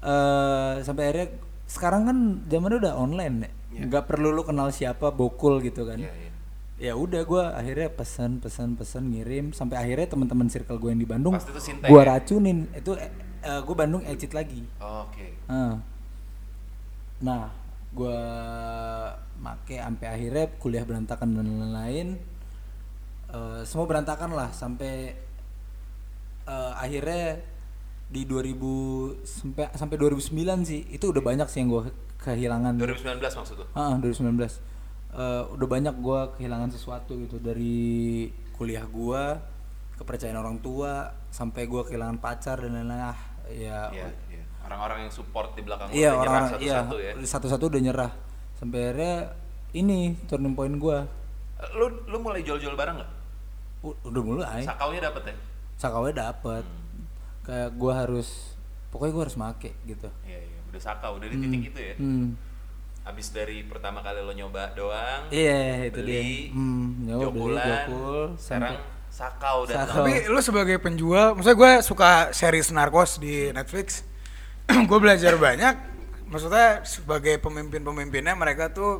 Eh sampai akhirnya sekarang kan zamannya udah online ya Iya. nggak perlu lu kenal siapa bokul gitu kan Iya, iya. ya udah gue akhirnya pesan pesan pesan ngirim sampai akhirnya teman-teman circle gue yang di Bandung gue ya? racunin itu gue Bandung exit lagi Oke. Ah. Nah, gua make sampai akhirnya kuliah berantakan dan lain-lain. Eh, semua berantakan lah sampai eh, akhirnya di 2000 sampai sampai 2009 sih itu udah banyak sih yang gua kehilangan. 2019 maksud lo? Ah, 2019. Eh, udah banyak gua kehilangan sesuatu gitu dari kuliah gua, kepercayaan orang tua, sampai gua kehilangan pacar dan lain-lain. Ah, ya Iya, iya. Orang-orang yang support di belakang iya udah nyerah orang-orang iya satu-satu ya. satu-satu udah nyerah sampai akhirnya ini turning point gua Eh, Lu lu mulai jual-jual barang nggak? U- udah mulai Sakaunya dapet ya? sakawnya dapet kayak gua harus pokoknya gua harus make gitu Iya, iya. Udah sakau, udah di titik itu ya. hmm. Habis dari pertama kali lo nyoba doang, iya itu beli, dia hmm, nyoba beli jokulan, jokul sekarang sakau dan Sakau. Tapi lu sebagai penjual, maksudnya gue suka series narkos di Netflix. gue belajar banyak. Maksudnya sebagai pemimpin-pemimpinnya mereka tuh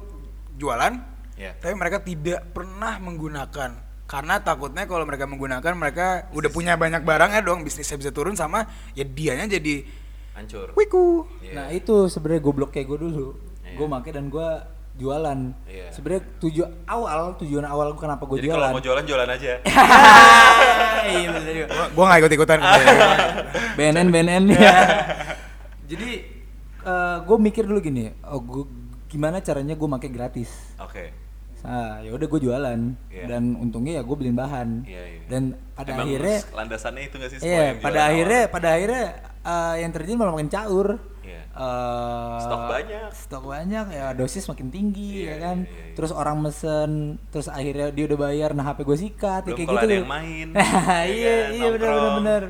jualan, Iya. tapi mereka tidak pernah menggunakan. Karena takutnya kalau mereka menggunakan mereka udah punya banyak barang ya dong, bisnisnya bisa turun sama ya dianya jadi hancur. wiku. Iya. nah itu sebenarnya goblok kayak gua dulu Iya. gua make dan gua jualan Iya. sebenarnya tujuan awal tujuan awal gua kenapa gua Jadi jualan kalau mau jualan jualan aja. Iya. Gue gak ikut-ikutan. BNN BNN ya. Jadi gue mikir dulu gini, oh gua, gimana caranya gue pakai gratis. Oke. Nah, ya udah gue jualan Iya. dan untungnya ya gue beliin bahan. Iya, iya. Dan pada Emang akhirnya landasannya itu nggak sih semua Iya, pada akhirnya awal? pada akhirnya eh, yang terjadi malah makin caur. Iya. Eh, Stok banyak. Stok banyak ya dosis makin tinggi Iya, ya kan. iya, iya, iya. Terus orang mesen, terus akhirnya dia udah bayar, nah HP gue sikat ya Belum kayak gitu. ada yang main, Nah, ya iya, kan, iya benar benar benar.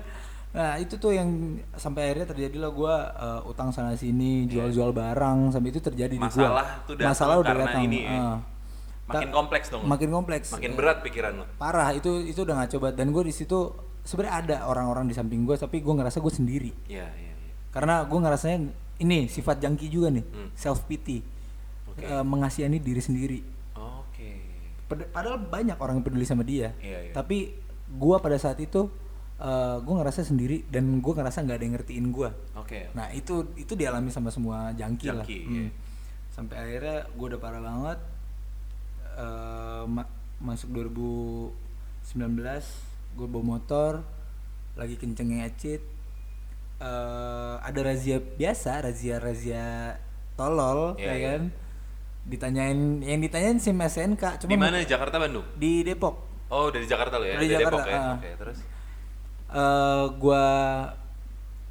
Nah, itu tuh yang sampai akhirnya terjadi lah gua eh, utang sana sini, jual-jual barang sampai itu terjadi di gua. Iya. Masalah tuh datang Masalah udah karena datang. ini ya. eh. Makin kompleks dong. Makin kompleks. Makin berat pikiran lo. parah itu itu udah ngaco banget dan gue di situ sebenarnya ada orang-orang di samping gue tapi gue ngerasa gue sendiri Iya, iya, iya. karena gue ngerasanya ini sifat jangki juga nih Hmm. self pity Oke. mengasihani diri sendiri Oke. Pad- padahal banyak orang yang peduli sama dia Iya, iya. tapi gue pada saat itu gue ngerasa sendiri dan gue ngerasa nggak ada yang ngertiin gue Oke. nah itu itu dialami sama semua jangki, lah Jangki, Hmm. iya. sampai akhirnya gue udah parah banget Eh, ma- masuk 2019 gue bawa motor lagi kenceng ngecit Eh, ada razia biasa razia razia tolol Iya, ya iya. kan ditanyain yang ditanyain sim SNK cuma Di mana? Jakarta, Bandung? di Depok Oh, dari Jakarta lo ya? Dari Dari Jakarta, Depok ya? ah. Oke, terus? Eh, gua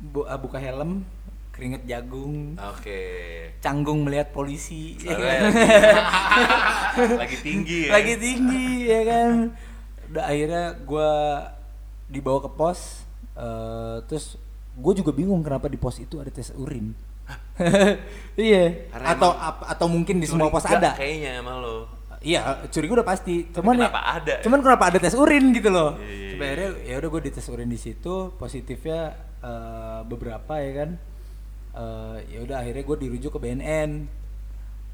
bu- ah, buka helm keringet jagung Oke. canggung melihat polisi ya kan? lagi tinggi ya? lagi tinggi ya kan udah akhirnya gua dibawa ke pos eh, terus gue juga bingung kenapa di pos itu ada tes urin. Iya. Karena atau emang ap- atau mungkin di semua pos ada. Kayaknya sama lo. iya curiga udah pasti. Cuman ya- kenapa ada? ya? cuman kenapa ada tes urin gitu loh. Iya, iya, Sampai akhirnya ya udah gue dites urin di situ positifnya eh, beberapa ya kan. Eh, ya udah akhirnya gue dirujuk ke BNN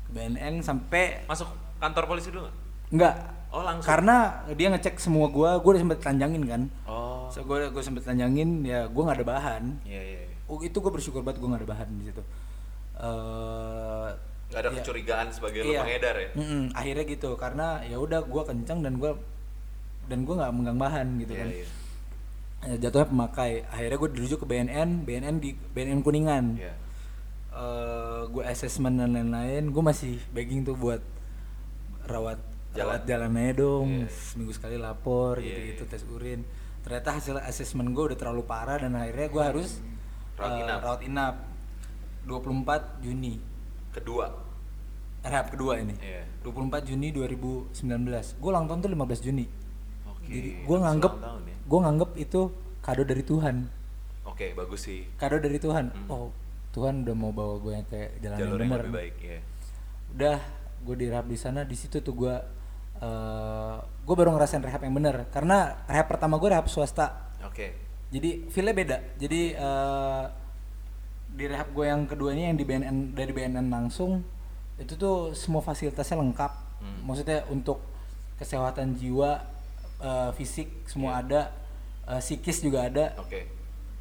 ke BNN sampai Masuk kantor polisi dulu nggak? Enggak. Oh, langsung? Karena dia ngecek semua gua, gua udah sempet telanjangin kan. Oh. So, gua gua sempet telanjangin, ya gua nggak ada bahan. Iya, iya. iya. Oh, itu gua bersyukur banget gua nggak ada bahan di situ. Eh Gak ada iya. kecurigaan sebagai lo Iya. pengedar ya? Mm-mm, akhirnya gitu karena ya udah gua kencang dan gua dan gua nggak megang bahan gitu Iya, kan. iya. Ya, jatuhnya pemakai. Akhirnya gua dirujuk ke BNN, BNN di BNN Kuningan. Iya. eh gue assessment dan lain-lain gue masih begging tuh buat rawat Jalan. rawat jalan aja dong Iya. seminggu sekali lapor Iya, gitu-gitu iya. tes urin ternyata hasil assessment gue udah terlalu parah dan akhirnya gue harus Rawat eh, inap. rawat inap 24 Juni Kedua. rehab kedua ini Iya. 24 Juni 2019 gue ulang tahun tuh 15 Juni Oke. jadi gue nganggep ya. gue nganggep itu kado dari Tuhan Oke, bagus sih. kado dari Tuhan Hmm. oh Tuhan udah mau bawa gue ke jalan Jalur yang yang benar lebih baik ya. udah gue di rehab di sana di situ tuh gue eh gue baru ngerasain rehab yang bener karena rehab pertama gue rehab swasta Oke. jadi feelnya beda jadi eh di rehab gue yang kedua ini yang di BNN dari BNN langsung itu tuh semua fasilitasnya lengkap Hmm. maksudnya untuk kesehatan jiwa eh, fisik semua Iya. ada eh, psikis juga ada Oke.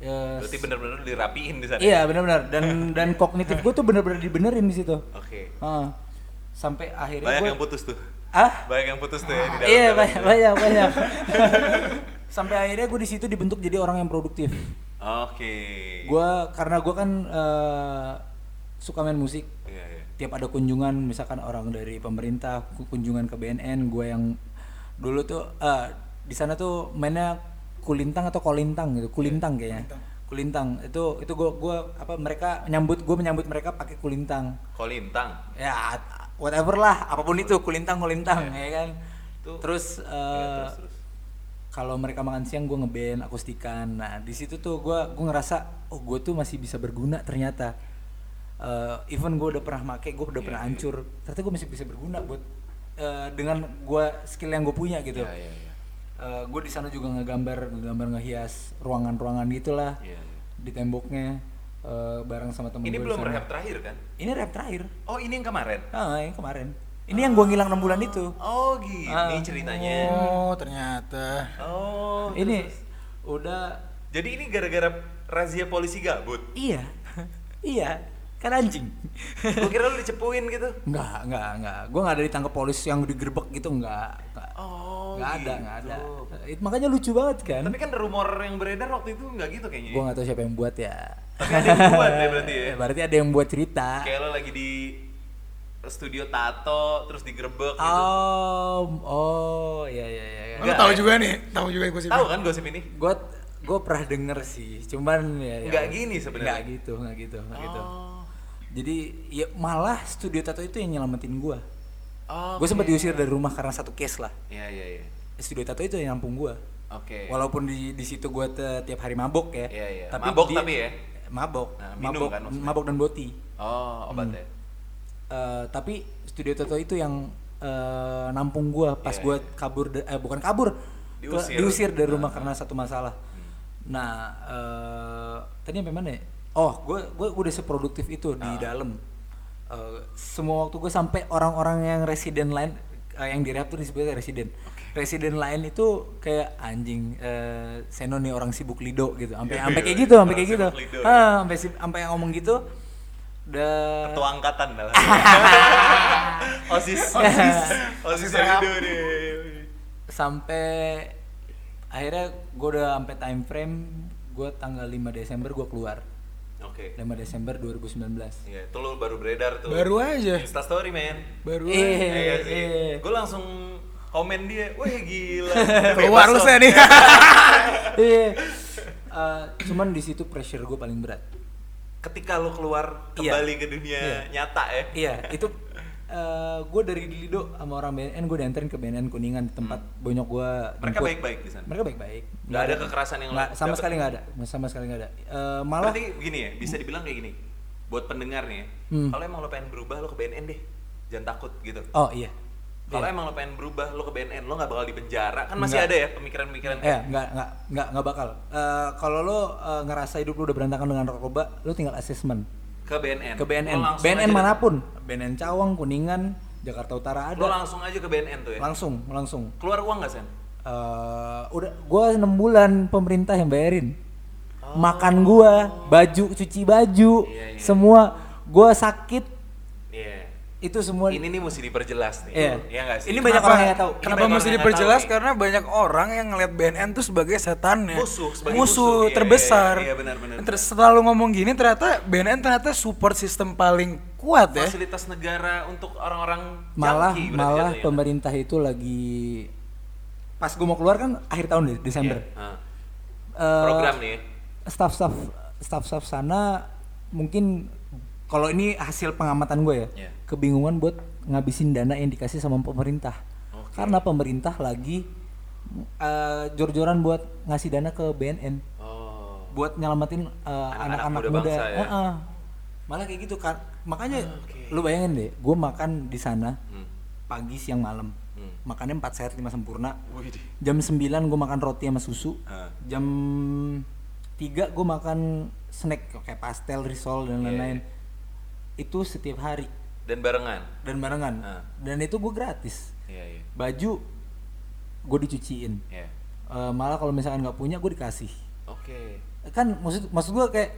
Eh, Berarti bener-bener dirapiin di sana. iya benar-benar dan dan kognitif gue tuh bener-bener dibenerin di situ Oke. Ah, sampai akhirnya Banyak gue yang putus tuh. Ah Banyak yang putus tuh ya di dalam. iya banyak banyak banyak sampai akhirnya gue di situ dibentuk jadi orang yang produktif Oke. gue karena gue kan eh, suka main musik Iya, iya. tiap ada kunjungan misalkan orang dari pemerintah ku- kunjungan ke BNN gue yang dulu tuh eh, di sana tuh mainnya kulintang atau kolintang gitu kulintang kayaknya kulintang itu itu gue gua apa mereka nyambut gue menyambut mereka pakai kulintang Kolintang. ya whatever lah apa pun itu kulintang kulintang Iya. ya kan Tuh. terus Iya, eh, terus terus. kalau mereka makan siang gue ngeband akustikan nah di situ tuh gue gue ngerasa oh gue tuh masih bisa berguna ternyata Eh, even gue udah pernah make gue udah Iya, pernah iya. hancur ternyata gue masih bisa berguna buat eh, dengan gue skill yang gue punya gitu Iya, iya, iya. gue di sana juga ngegambar ngegambar ngehias ruangan-ruangan gitulah Iya, iya. di temboknya eh, bareng sama temen Ini gue belum rehab terakhir kan? ini rehab terakhir Oh, ini yang kemarin. ah yang kemarin ini yang gue ngilang 6 bulan itu Oh, gini Ah. ceritanya. Oh, ternyata. Oh. ini udah Jadi ini gara-gara razia polisi gabut. iya iya kan anjing Gue kira lu dicepuin gitu. Enggak, enggak, enggak. Gue enggak ada ditangkap polisi yang digerebek gitu, enggak. Oh. Nggak ada gitu. nggak ada itu makanya lucu banget kan Tapi kan rumor yang beredar waktu itu nggak gitu kayaknya. gue nggak tahu siapa yang buat ya Tapi ada yang buat ya berarti ya. berarti ada yang buat cerita Kayak lo lagi di studio tato terus digerebek gitu. oh oh iya iya iya Enggak, tahu eh. juga nih, tahu juga gue sih. Tahu kan gosip ini? gue gue pernah denger sih cuman ya, ya Nggak gini sebenarnya. nggak gitu nggak gitu nggak gitu Oh. jadi ya malah studio tato itu yang nyelamatin gue Oh. gue sempat diusir dari rumah karena satu case lah Iya iya iya. studio tato itu yang nampung gue Oke. walaupun di di situ gue tiap hari mabok ya Iya, iya. Mabok tapi ya? Mabok. Nah, minum mabok kan maksudnya? mabok dan boti. Oh, obat ya. Eh, tapi studio tato itu yang eh, nampung gue pas Iya, gue kabur da- eh bukan kabur ke- Diusir. diusir dari rumah karena satu masalah. Nah eh, tadi sampai mana ya? oh gue gue udah seproduktif itu di dalam. Eh, semua waktu gue sampai orang-orang yang residen lain eh, yang di rehab tuh disebutnya residen residen lain itu kayak anjing eh Seno nih orang sibuk lido gitu sampai Iya, sampai iya, kayak iya. gitu sampai kayak gitu lido, sampai sampai yang ngomong gitu udah Ketua angkatan malah. Osis. Osis. Osis. Rido nih. sampai akhirnya gue udah sampai time frame gue tanggal 5 Desember gue keluar Oke. 5 Desember 2019 Iya, itu lo baru beredar tuh. Baru aja. Insta story, men. Baru Eh, aja. Iya sih. eh. Gue langsung komen dia, wah gila. Keluar lu saya nih. Iya. Eh, cuman di situ pressure gue paling berat Ketika lo keluar Iya. kembali ke dunia Iya. nyata ya. iya itu gue dari Lido sama orang BNN gue dianterin ke BNN Kuningan di tempat bonyok gue Hmm. Mereka baik-baik di sana. mereka baik-baik Nggak ada kekerasan yang Nggak, sama dapet? sekali nggak ada sama sekali nggak ada Eh, malah Berarti gini ya, bisa dibilang kayak gini. Buat pendengar nih ya, Hmm. kalau emang lo pengen berubah, lo ke BNN deh. Jangan takut gitu. oh iya Kalau Iya. emang lo pengen berubah, lo ke BNN, lo nggak bakal di penjara. Kan masih Nggak. ada ya pemikiran-pemikiran Eh, nggak, nggak, nggak, nggak bakal. Eh, kalau lo eh, ngerasa hidup lo udah berantakan dengan narkoba, lo tinggal asesmen ke BNN. ke BNN, Lo BNN aja- mana pun, BNN Cawang, Kuningan, Jakarta Utara Lo ada, langsung aja ke BNN tuh ya. langsung, langsung. Keluar uang nggak sen? Eh, udah, gua enam bulan pemerintah yang bayarin, makan gua, baju, cuci baju, Oh. Iya, iya. semua, gua sakit. Itu semua. Ini nih mesti diperjelas nih. Iya. Iya nggak sih? Ini banyak orang yang tahu. Kenapa banyak mesti diperjelas? tahu. Karena banyak orang yang ngeliat BNN tuh sebagai setannya. Musuh, sebagai musuh. musuh Iya, terbesar. iya, benar, benar, Dan Terus setelah lu ngomong gini ternyata BNN ternyata support sistem paling kuat ya. fasilitas negara untuk orang-orang malah junkie malah jatuhnya. pemerintah itu lagi pas gua mau keluar kan akhir tahun deh, Desember. Iya. Ah. Eh, Program nih ya. staff-staff staff-staff sana mungkin kalau ini hasil pengamatan gue ya Iya. kebingungan buat ngabisin dana yang dikasih sama pemerintah Oke. karena pemerintah lagi eh, jor-joran buat ngasih dana ke BNN Oh. buat nyelamatin eh, Anak-anak muda muda, bangsa ya? Heeh. malah kayak gitu kan makanya Oke. lu bayangin deh gue makan di sana Hmm. pagi siang malam Hmm. makannya 4 sehat 5 sempurna Wih. jam 9 gue makan roti sama susu Ah. jam 3 gue makan snack kayak pastel risol dan Iya, lain-lain itu setiap hari Dan barengan. dan barengan Ah. dan itu gue gratis Iya, iya. baju gue dicuciin Iya. Eh, malah kalau misalkan nggak punya gue dikasih Oke. kan maksud maksud gue kayak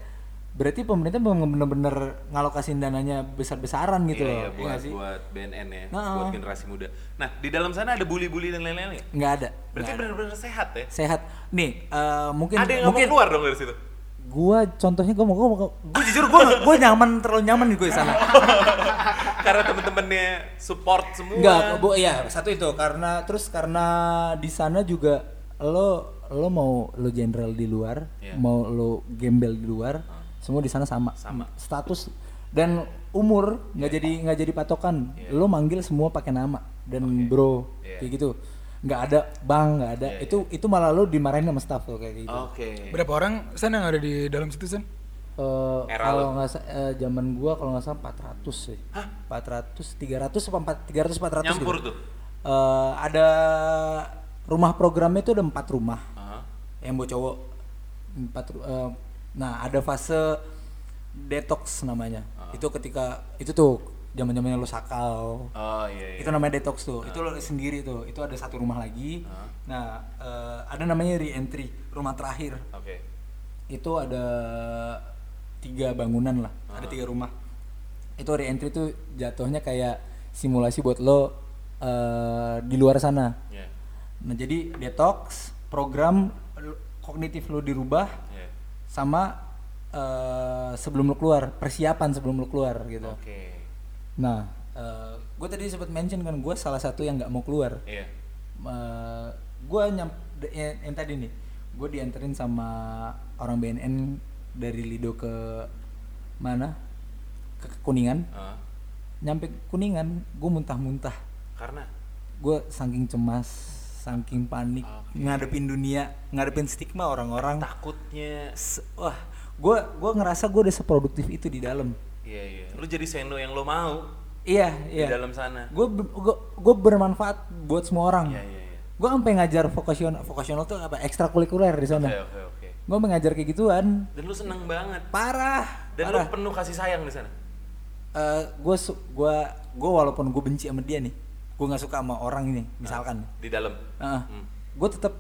berarti pemerintah memang bener-bener ngalokasin dananya besar-besaran gitu iya, loh iya, iya buat sih buat BNN ya, Nah. buat generasi muda. Nah, di dalam sana ada bully-bully dan lain-lain ya? nggak ada Berarti benar-benar sehat ya? sehat nih eh, mungkin ada yang mungkin keluar dong dari situ? Gua contohnya gua mau gua, mau- gua jujur gua gua nyaman terlalu nyaman gue di sana Karena temen-temennya support semua. Enggak, bu, iya satu itu karena terus karena di sana juga lo lo mau lo jenderal di luar, Iya. mau lo gembel di luar, semua di sana sama. Sama. Status dan umur nggak jadi nggak jadi patokan. Iya. Lo manggil semua pakai nama dan bro Iya. kayak gitu. Nggak ada bang nggak ada Iya, itu itu malah lo dimarahin sama staff tuh kayak gitu. Oke. Berapa orang Sen yang ada di dalam situ Sen? Eh, Era kalau lo. nggak eh, zaman gua kalau nggak salah 400 sih. Hah? 400 300 apa 4 300 400 Nyampur gitu. tuh. Eh, ada rumah programnya itu ada empat rumah Aha. yang buat cowok empat eh, nah ada fase detox namanya itu ketika itu tuh zaman zamannya lo sakal Oh iya iya. itu namanya detox tuh itu lo sendiri tuh itu ada satu rumah lagi nah eh, ada namanya re-entry rumah terakhir Oke. itu ada tiga bangunan lah ada tiga rumah itu re-entry itu jatuhnya kayak simulasi buat lo eh, di luar sana Iya. Nah jadi detox, program kognitif lu dirubah Iya. sama eh, sebelum lu keluar, persiapan sebelum lu keluar gitu. Oke. Nah, gue tadi sempat mention kan gue salah satu yang nggak mau keluar. Iya. gue nyam yang, yang tadi nih, gue dianterin sama orang BNN dari Lido ke mana? Ke Kuningan. Ah, Nyampe Kuningan, gue muntah-muntah. karena Gue saking cemas, saking panik, Oke. ngadepin dunia, ngadepin stigma orang-orang. takutnya Wah, gue gua ngerasa gue udah seproduktif itu di dalam. Iya iya. Lu jadi seno yang lo mau Iya, di iya. dalam sana. Gue gue bermanfaat buat semua orang. Iya iya iya. Gue sampai ngajar vokasional, vokasional tuh apa? Ekstrakurikuler di sana. Oke oke oke. Gue mengajar kayak gituan. Dan lu seneng banget. Parah. Dan parah. lu penuh kasih sayang di sana. gue gua gue walaupun gue benci sama dia nih, gue nggak suka sama orang ini, misalkan. Di dalam. Hmm. gue tetap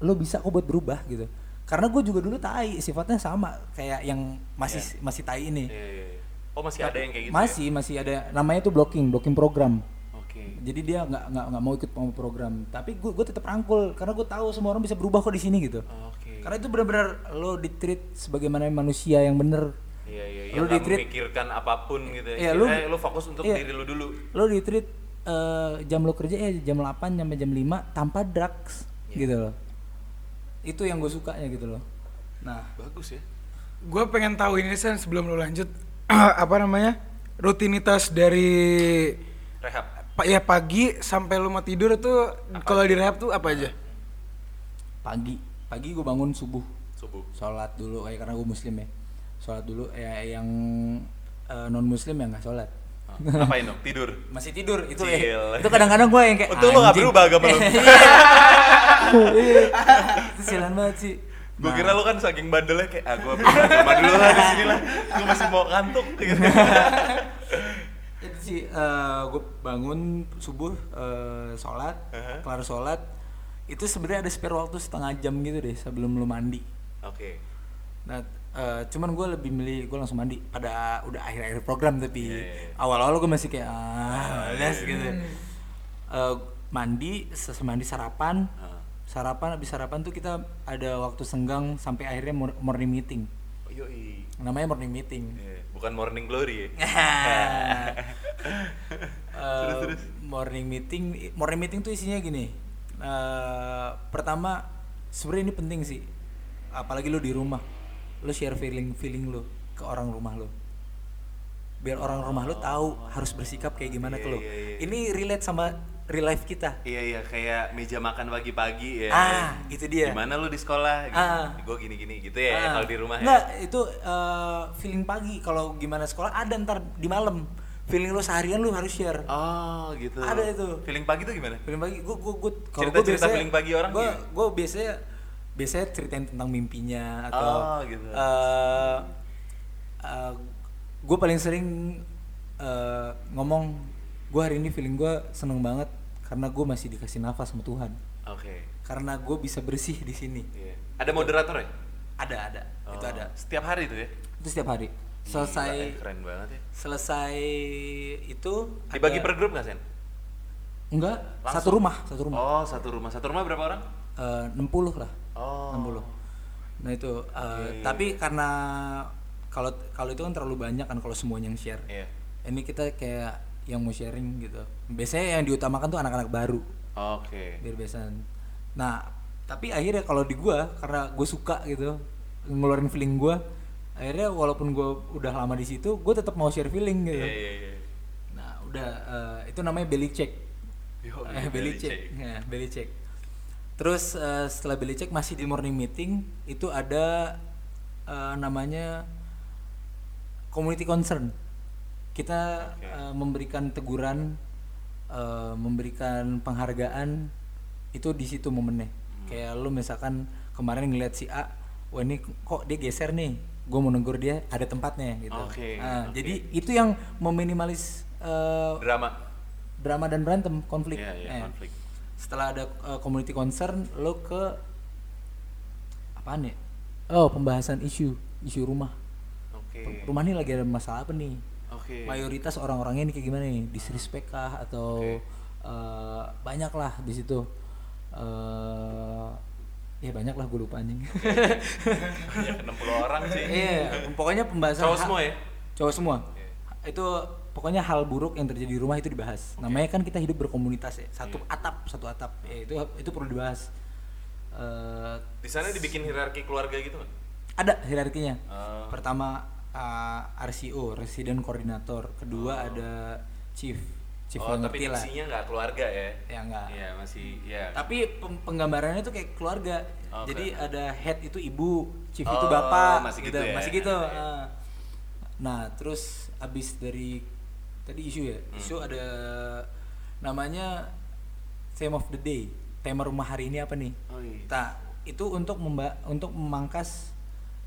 lo bisa kok buat berubah gitu. Karena gue juga dulu tai, sifatnya sama kayak yang masih masih tai ini. Iya iya iya. Oh masih ada yang kayak gitu. masih masih ada namanya tuh blocking, blocking program. Ya? Oke. Jadi dia nggak nggak nggak mau ikut program. Tapi gue gue tetap rangkul karena gue tahu semua orang bisa berubah kok di sini gitu. Oke. Karena itu benar-benar lo ditreat sebagaimana manusia yang bener. Iya iya. Lu Yang nggak di-treat- memikirkan apa pun gitu. Iya, ya. lu- Eh, lu fokus untuk iya. diri lu dulu. Lo ditreat eh, jam lo kerja ya jam 8 sampai jam 5 tanpa drugs Iya. gitu loh. Itu yang gue sukanya gitu loh. Nah, Bagus ya. Gue pengen tahu ini Sen sebelum lu lanjut apa namanya rutinitas dari Rehab. pak ya pagi sampai lu mau tidur tuh kalau di rehab tuh apa aja? pagi pagi gue bangun subuh Subuh. sholat dulu kayak karena gue muslim ya sholat dulu ya yang non muslim ya nggak sholat Ngapain dong? Tidur. masih tidur itu ya itu kadang-kadang gue yang kayak Untung lo "Anjing." berubah agama lo. Itu sialan banget sih Gue Nah, kira lu kan saking bandelnya kayak ah gue agama dulu lah di sini lah. Gue masih mau ngantuk gitu. itu sih gue bangun subuh eh, sholat Aha. kelar sholat itu sebenarnya ada spare waktu setengah jam gitu deh sebelum lu mandi Oke. Nah, eh, cuman gue lebih milih gue langsung mandi pada udah akhir-akhir program tapi Iya, iya, iya. awal-awal gue masih kayak ah, males iya, gitu. Eh, mandi, setelah mandi sarapan, Ah. sarapan habis sarapan tuh kita ada waktu senggang sampai akhirnya mor- morning meeting. Oh, yoi. Namanya morning meeting. Iya, Bukan morning glory ya. Eh, Morning meeting, morning meeting tuh isinya gini. Eh, pertama, sebenarnya ini penting sih. Apalagi lu di rumah, lu share feeling feeling lu ke orang rumah lu. Biar orang rumah lu tahu harus bersikap kayak gimana ke Iya, lu. iya, iya. Ini relate sama real life kita. Iya iya kayak meja makan pagi-pagi ya. Ah, itu dia. Gimana lu di sekolah? Gitu. Ah. Gue gini-gini gitu ya Ah, kalau di rumah Enggak, ya. itu eh, feeling pagi. Kalau gimana sekolah ada ntar di malam. Feeling lu seharian lu harus share. Oh gitu. Ada itu. Feeling pagi tuh gimana? Film pagi gue gue gue Cerita-cerita feeling pagi orang gue gue biasanya biasanya ceritain tentang mimpinya atau Oh, gitu. eh, eh, gue paling sering eh, ngomong gue hari ini feeling gue seneng banget karena gue masih dikasih nafas sama Tuhan Oke. karena gue bisa bersih di sini Iya. Ada moderator ya? ada ada itu Oh, ada Setiap hari tuh ya? itu setiap hari Gila, selesai eh, keren banget ya. selesai itu Dibagi ada- per grup nggak Sen? enggak Langsung? satu rumah satu rumah Oh satu rumah. Satu rumah berapa orang? Eh, 60 lah Oh. 60 nah itu uh, Oke. tapi karena kalau kalau itu kan terlalu banyak kan kalau semuanya yang share Iya. ini kita kayak yang mau sharing gitu biasanya yang diutamakan tuh anak-anak baru Oke. biar besan nah tapi akhirnya kalau di gua karena gue suka gitu ngeluarin feeling gua akhirnya walaupun gua udah lama di situ gue tetap mau share feeling gitu Iya iya iya. nah udah eh, itu namanya belly check Yo, eh, belly check, Ya, belly check. Terus eh, setelah belly check masih di morning meeting itu ada eh, namanya community concern. Kita Oke. eh, memberikan teguran, eh, memberikan penghargaan itu di situ momennya. Hmm. Kayak lu misalkan kemarin ngeliat si A, wah ini kok dia geser nih, gue mau negur dia ada tempatnya gitu. Oke, Nah, oke. Jadi itu yang meminimalis eh, Drama. drama dan berantem konflik. Iya iya Eh, konflik. Setelah ada uh, community concern, lo ke apaan ya? Oh pembahasan isu isu rumah. Oke. Rumah ini lagi ada masalah apa nih? Oke. Mayoritas orang-orangnya ini kayak gimana nih? Disrespect kah atau Oke. uh, banyak lah di situ. eh ya banyak lah gue lupa anjing Ya 60 orang sih. iya pokoknya pembahasan Cowok semua ya? cowok semua Oke. itu pokoknya hal buruk yang terjadi di rumah itu dibahas namanya kan kita hidup berkomunitas ya satu Iya. atap satu atap ya, itu itu perlu dibahas Eh, Di sana dibikin hierarki keluarga gitu nggak? ada hierarkinya Oh. pertama uh, RCO resident koordinator kedua ada chief chief oh, tapi lah isinya nggak keluarga ya? Ya, nggak. Iya masih ya. tapi penggambarannya tuh kayak keluarga Oh, jadi keren. ada head itu ibu chief Oh, itu bapak masih gitu ya? masih gitu Iya. ah. nah terus abis dari tadi isu ya Hmm. isu ada namanya theme of the day tema rumah hari ini apa nih Oh, iya. tak itu untuk memba untuk memangkas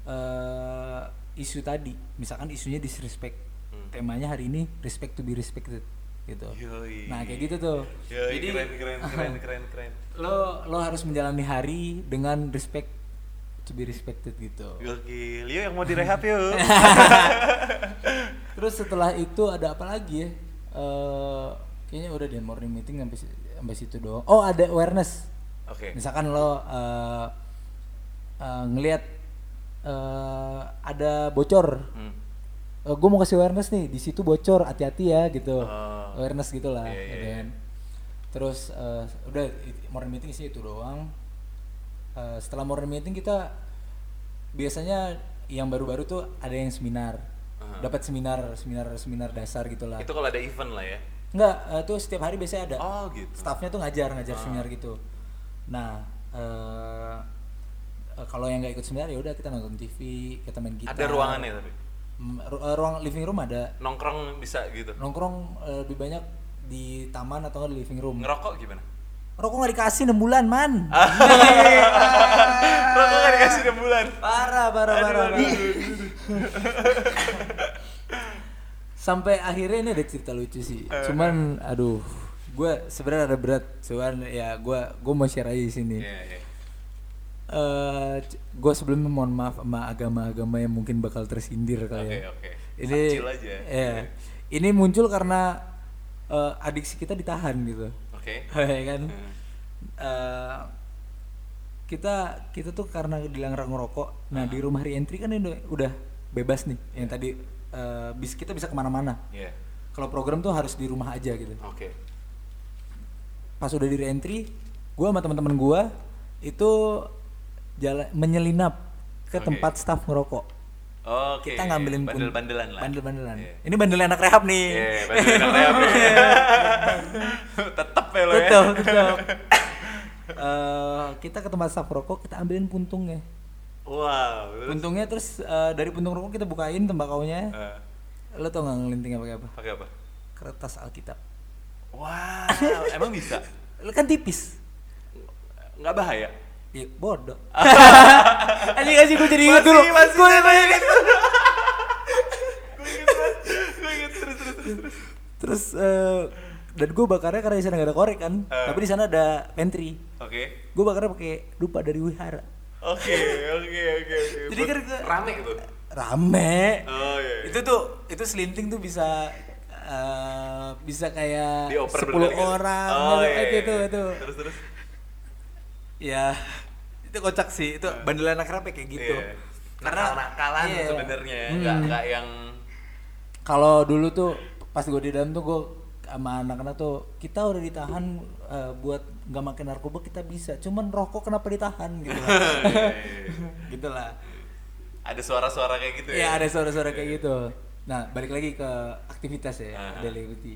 eh, isu tadi misalkan isunya disrespect Hmm. temanya hari ini respect to be respected gitu Yoi. nah kayak gitu tuh Yoi, keren keren keren keren keren. lo lo harus menjalani hari dengan respect to be respected gitu Gokil, yuk yang mau direhab yuk. terus setelah itu ada apa lagi ya Eh, kayaknya udah deh morning meeting sampai sampai situ doang oh ada awareness Oke. misalkan lo uh, ngelihat eh, ada bocor Hmm. gue mau kasih awareness nih di situ bocor hati-hati ya gitu Oh. awareness gitulah Iya, iya, gitu iya. kan. terus eh, udah morning meeting sih itu doang Eh, setelah morning meeting kita biasanya yang baru-baru tuh ada yang seminar Aha. dapat seminar seminar seminar dasar gitulah Itu kalau ada event lah ya. Enggak, eh, tuh setiap hari biasanya ada. Oh gitu. Staffnya tuh ngajar, ngajar Ah. seminar gitu. Nah, eh, kalau yang nggak ikut seminar ya udah kita nonton TV, kita main gitar. Ada ruangannya tapi. Mm, ru- ruang living room ada. Nongkrong bisa gitu. Nongkrong lebih banyak di taman atau di living room. Ngerokok gimana? Rokok nggak dikasih 6 bulan, man. Rokok gak dikasih 6 bulan. parah, parah, parah. parah. Sampai akhirnya ini ada cerita lucu sih. Eh. Cuman aduh, gue sebenarnya ada berat. Cuman ya gue gue mau share aja di sini. Iya, iya. eh gue sebelumnya mohon maaf sama agama-agama yang mungkin bakal tersindir kali ya. oke. Ini aja. ya. Ini muncul karena eh, adiksi kita ditahan gitu. Oke. ya kan? Hmm. Eh, kita kita tuh karena dilarang ngerokok. Nah, Ah. di rumah reentry kan ini udah bebas nih. Yang tadi eh, bis kita bisa ke mana-mana. Iya. Kalau program tuh harus di rumah aja gitu Oke. pas udah di reentry gue sama teman-teman gue itu jalan menyelinap ke Oke. tempat staff ngerokok Oke. kita ngambilin bandel-bandelan lah. bandel-bandelan Iya. ini bandel anak rehab nih Iya, bandel anak rehab nih. Tetep ya lo ya. tetep tetep Eh, kita ke tempat staff rokok kita ambilin puntungnya Wow. terus? puntungnya terus eh, dari puntung rokok kita bukain tembakaunya Eh, lo tau nggak ngelintingnya pakai apa pakai apa? kertas alkitab Wow, emang bisa? lo kan tipis Nggak bahaya? Iya, bodoh. Anjing kasih gue jadi Masih, dulu. masih, Gue masih. Gue inget terus terus terus. Terus eh, dan gue bakarnya karena di sana gak ada korek kan, Eh. tapi di sana ada pantry. Oke. Gue bakarnya pakai dupa dari wihara. Oke, oke, oke, oke. Jadi kan ke- rame tuh. Rame. Oh iya. iya. Itu tuh itu selinting tuh bisa eh, bisa kayak 10 berkali-kali. orang. Oh gitu, iya. itu, iya, itu, iya. itu. Terus terus. Ya itu kocak sih. Itu bandelan anak rapi kayak gitu. Iya. Karena nakalan iya. sebenarnya, Hmm. nggak nggak yang kalau dulu tuh pas gue di dalam tuh gue sama anak-anak tuh kita udah ditahan eh, buat nggak makan narkoba kita bisa. Cuman rokok kenapa ditahan gitu lah. Iya, iya, gitu lah. Ada suara-suara kayak gitu ya? Ya. ada suara-suara kayak gitu. Nah balik lagi ke aktivitas ya Aha. daily activity.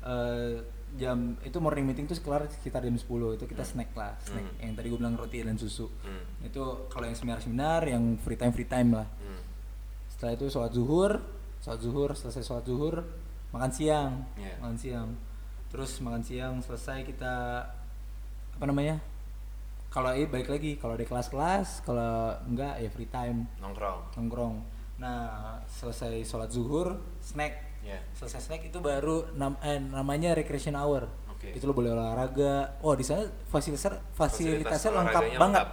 Eh, jam itu morning meeting tuh kelar sekitar jam 10 itu kita snack lah snack Hmm. yang tadi gue bilang roti dan susu. Hmm. itu kalau yang seminar-seminar yang free time free time lah. Hmm. setelah itu sholat zuhur sholat zuhur selesai sholat zuhur makan siang. Iya. makan siang. Terus makan siang selesai kita apa namanya kalau ini balik lagi kalau ada kelas-kelas kalau enggak ya free time Nongkrong. nongkrong nah selesai sholat zuhur snack Ya. selesai snack itu baru nam- eh, namanya recreation hour Oke. itu lo boleh olahraga oh di sana fasilitas fasilitasnya lengkap banget lengkap.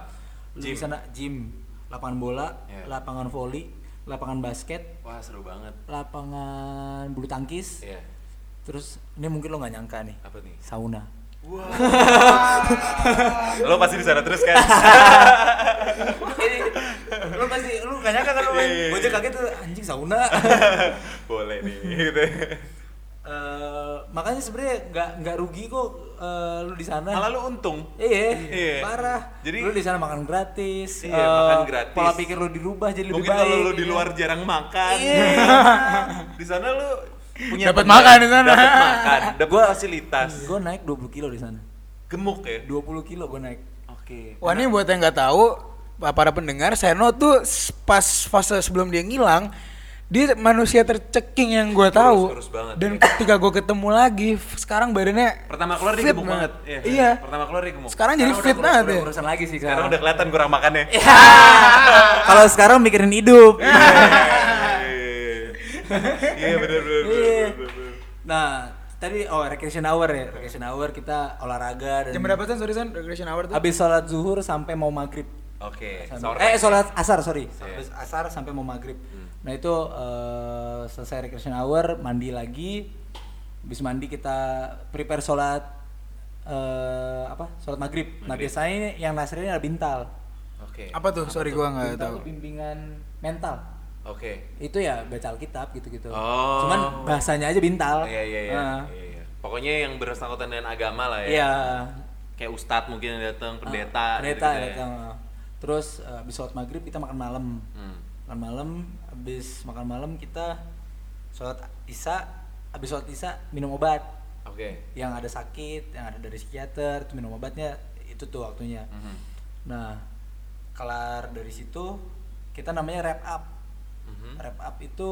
Di sana gym lapangan bola Ya. lapangan volley lapangan basket Wah seru banget. lapangan bulu tangkis Iya. terus ini mungkin lo nggak nyangka nih Apa nih? sauna Lo pasti di sana terus kan? Ini, lu pasti lu gak nyangka kan lu main Iya. gue aja kaget tuh anjing sauna Boleh nih gitu. Eh, makanya sebenarnya nggak nggak rugi kok eh, lu di sana Malah lu untung. Iya, Iya. parah. Jadi- lu di sana makan gratis. Iya, eh, makan gratis. Pola pikir lu dirubah jadi lebih Mungkin baik. kalau lu di iya. luar jarang makan. Iya. di sana lu punya Dapat makan di sana. Dapat makan, Gua- fasilitas. Gue naik 20 kilo di sana. Gemuk ya? 20 kilo gue naik. Oke. Wah ini buat yang nggak tahu, para pendengar, Seno tuh pas fase sebelum dia ngilang, dia manusia terceking yang gue tahu. kurus banget, Dan ya. ketika gue ketemu lagi, sekarang badannya Pertama keluar dia fit gemuk banget. Iya. Iya. Pertama keluar dia gemuk. Sekarang jadi Sekarang fit udah- banget udah ya. urusan lagi sih Sekarang sekarang. udah kelihatan kurang makannya. Kalau sekarang mikirin hidup. Iya. benar, benar. Nah, tadi oh recreation hour ya. Recreation hour kita olahraga dan Jam berapa San? Sorry San, recreation hour tuh? Habis sholat zuhur sampai mau maghrib. Oke. Sampai- sahur eh sholat asar sorry Iya. Habis asar sampai mau maghrib Hmm. nah itu eh, selesai recreation hour mandi lagi habis mandi kita prepare sholat eh, apa sholat maghrib. nah Maghrib. biasanya yang nasrani ada bintal Oke. Apa tuh? Sorry gua nggak tahu. tuh bimbingan mental Oke. itu ya baca alkitab gitu-gitu Oh. cuman bahasanya aja bintal Iya iya iya. Nah, Iya, iya. Pokoknya yang bersangkutan dengan agama lah ya. iya Kayak ustadz mungkin yang datang, pendeta. Ah, pendeta gitu-gitu ya. datang terus eh, habis sholat maghrib kita makan malam Hmm. makan malam habis makan malam kita sholat isya habis sholat isya minum obat Oke. yang ada sakit yang ada dari psikiater itu minum obatnya itu tuh waktunya Mhm. nah kelar dari situ kita namanya wrap up Mhm. wrap up itu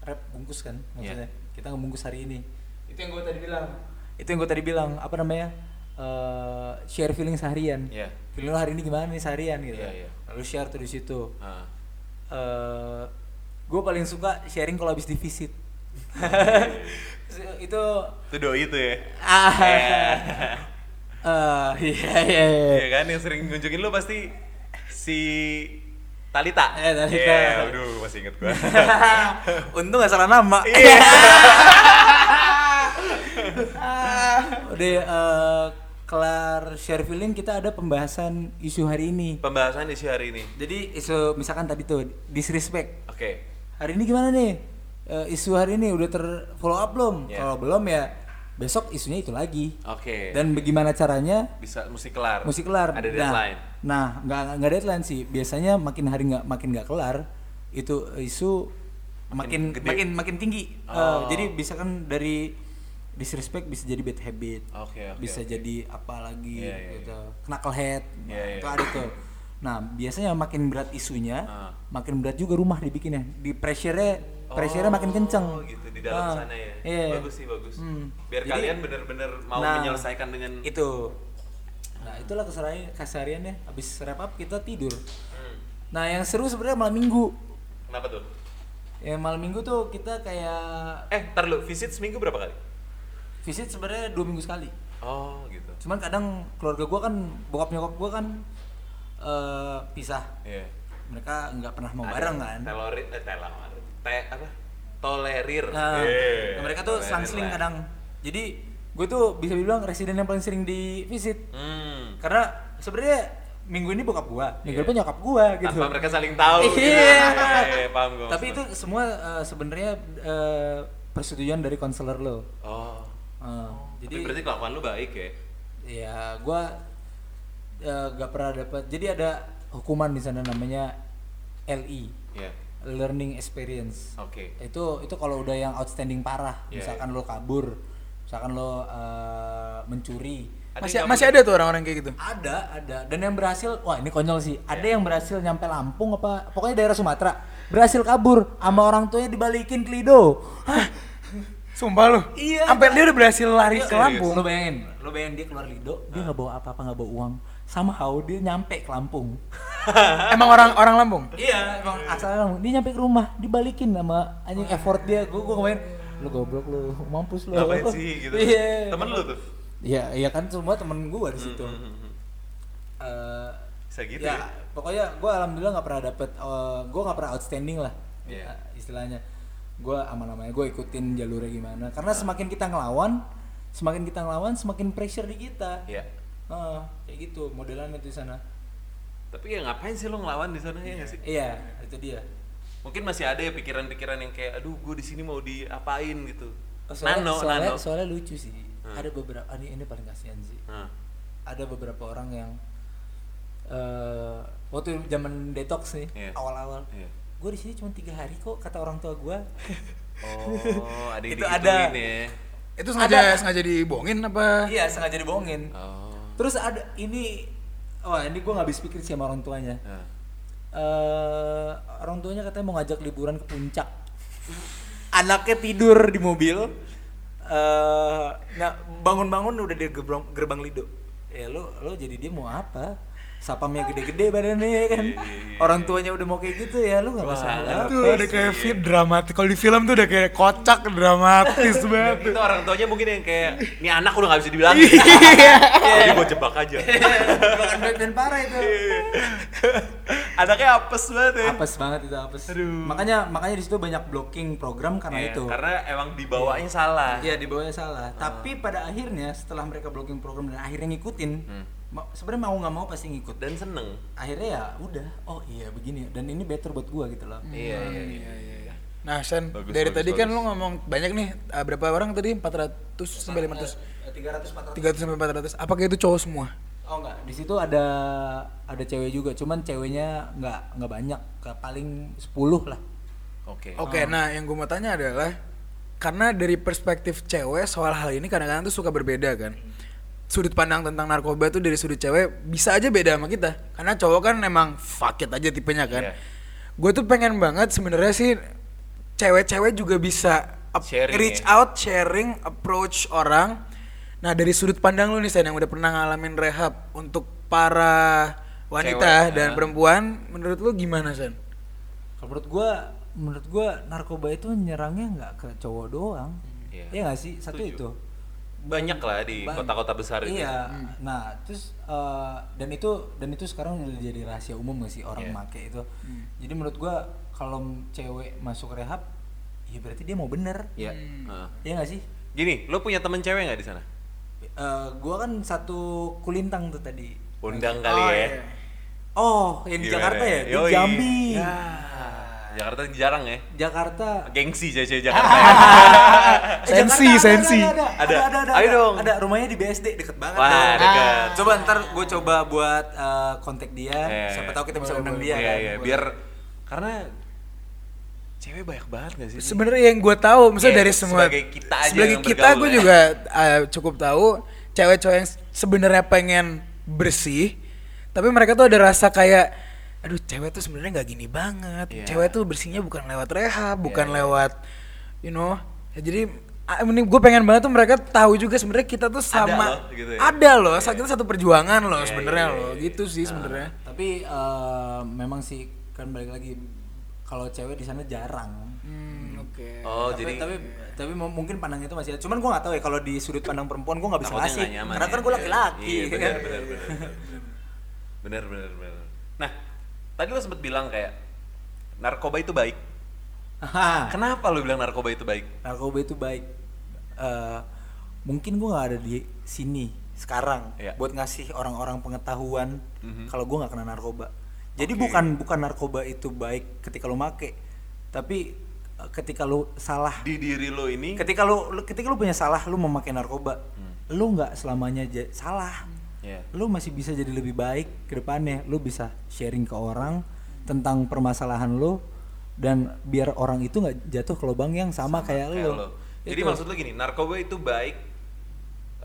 wrap bungkus kan maksudnya kita ngebungkus hari ini itu yang gue tadi bilang itu yang gue tadi bilang apa namanya Eh, share feeling seharian Iya. feeling lo hari ini gimana nih seharian gitu Iya, iya. lalu share tuh di situ Ah. eh gue paling suka sharing kalau habis di visit itu Itu doi tuh ya. ah Iya. eh, iya iya iya. Iya kan yang sering ngunjungin lu pasti si Talita. Eh, Talita. Iya, aduh masih inget gua. untung gak salah nama Iya. udah eh, kelar share feeling kita ada pembahasan isu hari ini Pembahasan isu hari ini. jadi isu misalkan tadi tuh disrespect Oke. hari ini gimana nih Eh, isu hari ini udah ter follow up belum Iya. kalau belum ya besok isunya itu lagi Oke. dan bagaimana caranya bisa mesti kelar. mesti kelar Ada Nah, deadline. nah nggak nggak deadline sih biasanya makin hari nggak makin nggak kelar itu isu Makin makin gede. makin makin tinggi Eh, Oh. jadi bisa kan dari disrespect bisa jadi bad habit Oke, oke, bisa oke. jadi apa lagi Iya, iya, gitu knucklehead Iya, iya. itu ada tuh nah biasanya makin berat isunya Ah. makin berat juga rumah dibikinnya di pressure-nya pressure-nya makin Oh, kenceng gitu di dalam Ah, sana ya. iya. Bagus sih bagus. Hmm. Biar Jadi- kalian bener-bener mau Nah, menyelesaikan dengan itu nah itulah keseharian kesehariannya habis wrap up kita tidur Hmm. nah yang seru sebenarnya malam minggu Kenapa tuh? yang malam minggu tuh kita kayak Eh, ntar lu visit seminggu berapa kali? visit sebenarnya dua minggu sekali Oh, gitu. cuman kadang keluarga gua kan bokap nyokap gua kan eh, pisah Iya. mereka nggak pernah mau Ada bareng kan Telorit, eh telorit. Te apa? Tolerir. Nah, Iya, nah, mereka tuh tolerir selang-seling lah. kadang jadi gue tuh bisa bilang residen yang paling sering di visit Hmm. karena sebenarnya minggu ini bokap gua minggu Iya. depan nyokap gua gitu Tanpa mereka saling tahu. gitu. Iya. Iya, paham gua. tapi itu semua eh, sebenarnya eh, persetujuan dari konselor lo Oh. Eh, Jadi jadi berarti kelakuan lu baik ya? ya gua eh, gak pernah dapat jadi ada hukuman di sana namanya LE Iya. Learning experience Oke. itu itu kalau udah yang outstanding parah Iya, misalkan lo kabur misalkan lo eh, mencuri Ada Masih yang masih ada tuh orang-orang kayak gitu. ada ada dan yang berhasil wah ini konyol sih ada Iya. yang berhasil nyampe Lampung apa pokoknya daerah Sumatera berhasil kabur sama orang tuanya dibalikin ke Lido Hah? Sumpah lu. Iya. Sampai dia udah berhasil lari ke Serius? Lampung. lo bayangin lo bayangin dia keluar Lido dia nggak bawa apa-apa nggak bawa uang somehow dia nyampe ke Lampung Emang orang orang Lampung? iya emang asal Lampung dia nyampe ke rumah dibalikin sama anjing effort dia gua gua kemarin lu goblok lu mampus lu Ngapain sih gitu? iya Temen lu tuh? iya iya kan semua temen gua di situ Hmm, hmm. Eh, Bisa gitu ya, ya? pokoknya gue alhamdulillah nggak pernah dapet eh, gue nggak pernah outstanding lah Iya. eh, istilahnya gue aman namanya gue ikutin jalurnya gimana karena semakin kita ngelawan semakin kita ngelawan semakin pressure di kita Iya. Heeh, kayak gitu modelannya di sana Tapi ya ngapain sih lo ngelawan di sana ya sih? iya itu dia Mungkin masih ada ya pikiran-pikiran yang kayak aduh gue di sini mau diapain gitu. Oh, soalnya, nano, soalnya, nano. soalnya lucu sih Hmm. ada beberapa ini ini paling kasihan sih Nah, ada beberapa orang yang eh waktu zaman detox nih Iya. awal-awal Iya. gue di sini cuma tiga hari kok kata orang tua gue Oh, ada Itu ada. ya. Itu sengaja sengaja dibohongin apa? iya sengaja dibohongin Oh. Terus ada ini wah ini gue nggak habis pikir sih sama orang tuanya. Nah. eh orang tuanya katanya mau ngajak liburan ke puncak. Anaknya tidur di mobil. Eh nah bangun-bangun udah di gerbang, gerbang lido. Ya lo lo jadi dia mau apa sapamnya gede-gede badannya ya kan? Iya, iya, iya, orang tuanya udah mau kayak gitu ya lu nggak nggak Itu ada kayak fit dramatis. Kalau di film tuh udah kayak kocak dramatis banget. itu orang tuanya mungkin yang kayak ini anak udah gak bisa dibilangin. Jadi gue jebak aja. Bukan dan parah itu. Anaknya apes banget ya. Apes banget itu apes. Aduh. makanya makanya di situ banyak blocking program karena Iya, itu. karena emang dibawanya salah. Iya di bawahnya salah. Tapi pada akhirnya setelah mereka blocking program dan akhirnya ngikutin, Hmm. Ma- sebenarnya mau nggak mau pasti ngikut. dan seneng Akhirnya ya udah, oh iya begini dan ini better buat gua gitu loh. iya iya iya Nah, Sen, Bagus, dari bagus, tadi kan bagus. lu ngomong banyak nih, uh, berapa orang tadi? 400 sampai 500. 300 400. 300 sampai 400. Apakah itu cowok semua? Oh enggak, di situ ada ada cewek juga, cuman ceweknya nggak nggak banyak, ke paling 10 lah. oke Oke, nah yang gue mau tanya adalah karena dari perspektif cewek soal hal ini kadang-kadang tuh suka berbeda kan. Sudut pandang tentang narkoba tuh dari sudut cewek bisa aja beda sama kita. Karena cowok kan emang fuck it aja tipenya kan. Iya. Gue tuh pengen banget sebenarnya sih cewek-cewek juga bisa Sharing reach ya. out, sharing, approach orang. Nah, dari sudut pandang lu nih Sen yang udah pernah ngalamin rehab untuk para wanita Cewek, dan ah. perempuan, menurut lu gimana Sen? Kalau menurut gua, menurut gua narkoba itu nyerangnya nggak ke cowok doang. Iya. Iya nggak sih? Satu Setuju. itu. Banyak lah di kota-kota besar itu Iya. Nah, terus eh, dan itu dan itu sekarang udah jadi rahasia umum gak sih orang Iya. make itu. Jadi menurut gua kalau cewek masuk rehab, ya berarti dia mau bener. Iya. Heeh. Iya gak sih? gini lo punya temen cewek nggak di sana Eh, gua kan satu kulintang tuh tadi. undang kali Oh, ya iya. Oh, yang di Gimana? Jakarta ya? Di. Jambi. Jakarta jarang ya Jakarta. gengsi cewek Jakarta ya. Eh, Sensi, Jakarta sensi. Ada, ada, Ada. ada, ada, Ayo ada. dong. Ada rumahnya di BSD deket banget. Wah, dong. dekat. Coba ntar gue coba buat eh, kontak dia. Eh, Siapa tahu kita bisa undang dia iya kan. iya biar karena cewek banyak banget gak sih Sebenarnya yang gue tahu, misalnya Kayak dari semua sebagai kita aja sebagai yang kita gue ya. juga uh, cukup tahu cewek-cewek yang sebenarnya pengen bersih, tapi mereka tuh ada rasa kayak, aduh cewek tuh sebenarnya nggak gini banget, Iya. cewek tuh bersihnya bukan lewat rehab, bukan iya. lewat, you know, ya, jadi ah, ini gue pengen banget tuh mereka tahu juga sebenarnya kita tuh sama, loh, gitu ya. ada loh, Iya. kita satu perjuangan loh Iya, sebenarnya iya, loh, iya. gitu sih sebenarnya. Tapi eh, memang sih kan balik lagi kalau cewek di sana jarang. Hmm, oke. oh tapi, jadi tapi tapi mu- mungkin pandang itu masih ada. Cuman gua nggak tahu ya kalau di sudut pandang perempuan gua nggak bisa takutnya ngasih. nyaman Karena ya. kan gua laki-laki. iya kan? benar benar benar benar benar benar nah tadi lo sempet bilang kayak narkoba itu baik Haha. kenapa lo bilang narkoba itu baik narkoba itu baik Eh, mungkin gua nggak ada di sini sekarang Iya. buat ngasih orang-orang pengetahuan Mhm. kalau gua nggak kena narkoba jadi Oke. bukan bukan narkoba itu baik ketika lu make tapi eh, ketika lu salah di diri lo ini ketika lu- ketika lu punya salah lu memakai narkoba Hmm. lu nggak selamanya salah ya lu masih bisa jadi lebih baik ke depannya. Lu bisa sharing ke orang tentang permasalahan lu dan biar orang itu nggak jatuh ke lubang yang sama, kayak, kayak lu. lo. Jadi Itu. maksud lo gini, narkoba itu baik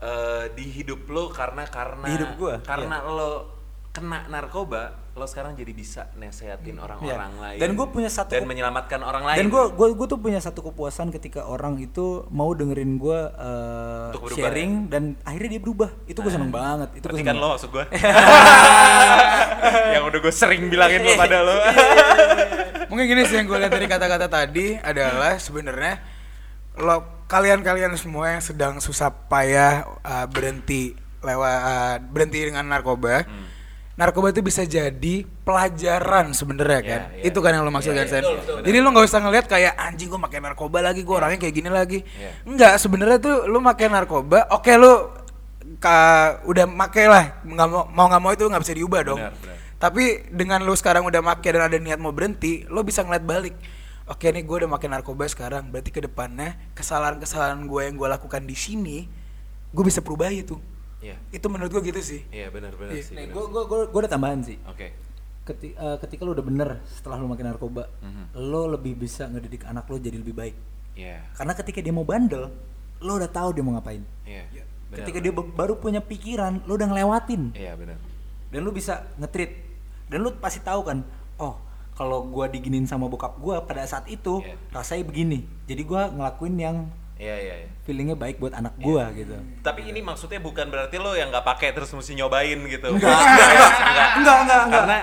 eh, di hidup lo karena karena Di hidup gua, karena lo kena narkoba, lo sekarang jadi bisa nasehatin orang-orang Iya. lain Dan gua punya satu dan menyelamatkan orang lain. dan gue gue gue tuh punya satu kepuasan ketika orang itu mau dengerin gue uh, Untuk berubah, sharing dan akhirnya dia berubah. Itu gue seneng banget. Itu gue kan lo maksud gue yang udah gue sering bilangin lo pada lo. Mungkin gini sih yang gue lihat dari kata-kata tadi adalah sebenarnya lo kalian-kalian semua yang sedang susah payah uh, berhenti lewat uh, berhenti dengan narkoba. Narkoba itu bisa jadi pelajaran sebenarnya kan Iya, iya. itu kan yang lo maksud Iya, kan Sen? betul, betul. jadi lo nggak usah ngeliat kayak anjing gue pakai narkoba lagi gue orangnya kayak gini lagi Iya. enggak sebenarnya tuh lo pakai narkoba oke lo ka, udah make lah nggak mau mau nggak mau itu nggak bisa diubah dong Benar, benar. tapi dengan lo sekarang udah make dan ada niat mau berhenti lo bisa ngeliat balik oke nih gue udah makin narkoba sekarang berarti ke depannya kesalahan-kesalahan gue yang gue lakukan di sini gue bisa perubah itu Iya. itu menurut gue gitu sih Iya benar benar Iya. sih. Nih, benar. gue gue gue gue ada tambahan sih. Oke. Keti- eh, ketika lu udah bener setelah lu makin narkoba, Mhm. lo lebih bisa ngedidik anak lo jadi lebih baik. Iya. Karena ketika dia mau bandel, lo udah tahu dia mau ngapain. Iya. Benar, ketika benar. dia ba- baru punya pikiran, lo udah ngelewatin. Iya benar. Dan lu bisa nge-treat. Dan lu pasti tahu kan, oh kalau gua diginin sama bokap gua pada saat itu Iya. rasanya begini. Jadi gua ngelakuin yang Iya iya. iya. feelingnya baik buat anak Iya. gua gitu. Tapi ini maksudnya bukan berarti lo yang nggak pakai terus mesti nyobain gitu. Enggak, enggak, enggak, enggak. enggak, enggak, enggak. Karena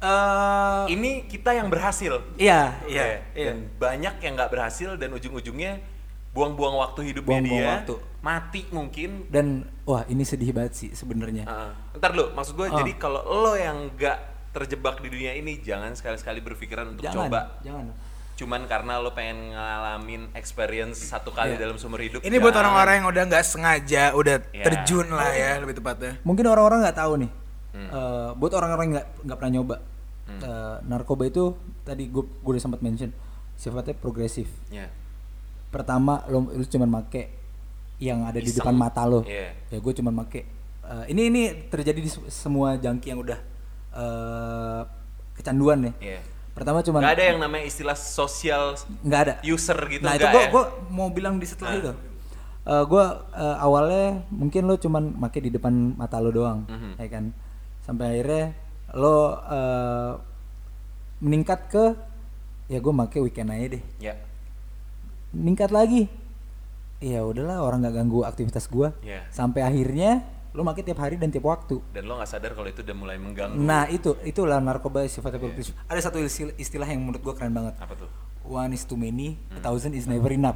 Eh, ini kita yang berhasil. iya, iya, iya. Dan banyak yang nggak berhasil dan ujung-ujungnya buang-buang waktu hidupnya Buang-buang dia, waktu. mati mungkin. Dan wah ini sedih banget sih sebenarnya. Heeh. ntar lu, maksud gue Ah. jadi kalau lo yang nggak terjebak di dunia ini, jangan sekali-sekali berpikiran untuk jangan, coba. jangan. Cuman karena lo pengen ngalamin experience satu kali Iya. dalam seumur hidup. Ini buat jangan. orang-orang yang udah nggak sengaja, udah Ya. terjun lah ya lebih tepatnya. Mungkin orang-orang nggak tahu nih. Hmm. Eh, buat orang-orang yang nggak nggak pernah nyoba, eh, narkoba itu tadi gue gue udah sempat mention sifatnya progresif. Ya. Pertama lo lu cuman make yang ada di Iseng. depan mata lo. Iya. Ya gue cuman make. Eh, ini ini terjadi di se- semua jangki yang udah eh, kecanduan ya. Iya. Pertama cuman Nggak ada yang namanya istilah sosial nggak ada. user gitu nah itu gue ya? gua mau bilang di setelah Ah. itu Eh gue eh, awalnya mungkin lo cuman make di depan mata lo doang Mhm. ya kan sampai akhirnya lo eh, meningkat ke ya gue make weekend aja deh Ya. meningkat lagi ya udahlah orang nggak ganggu aktivitas gue Iya. sampai akhirnya lo make tiap hari dan tiap waktu Dan lo nggak sadar kalau itu udah mulai mengganggu. nah itu itulah narkoba sifatnya progresif ada satu istilah, yang menurut gue keren banget Apa tuh? one is too many, a thousand is never enough.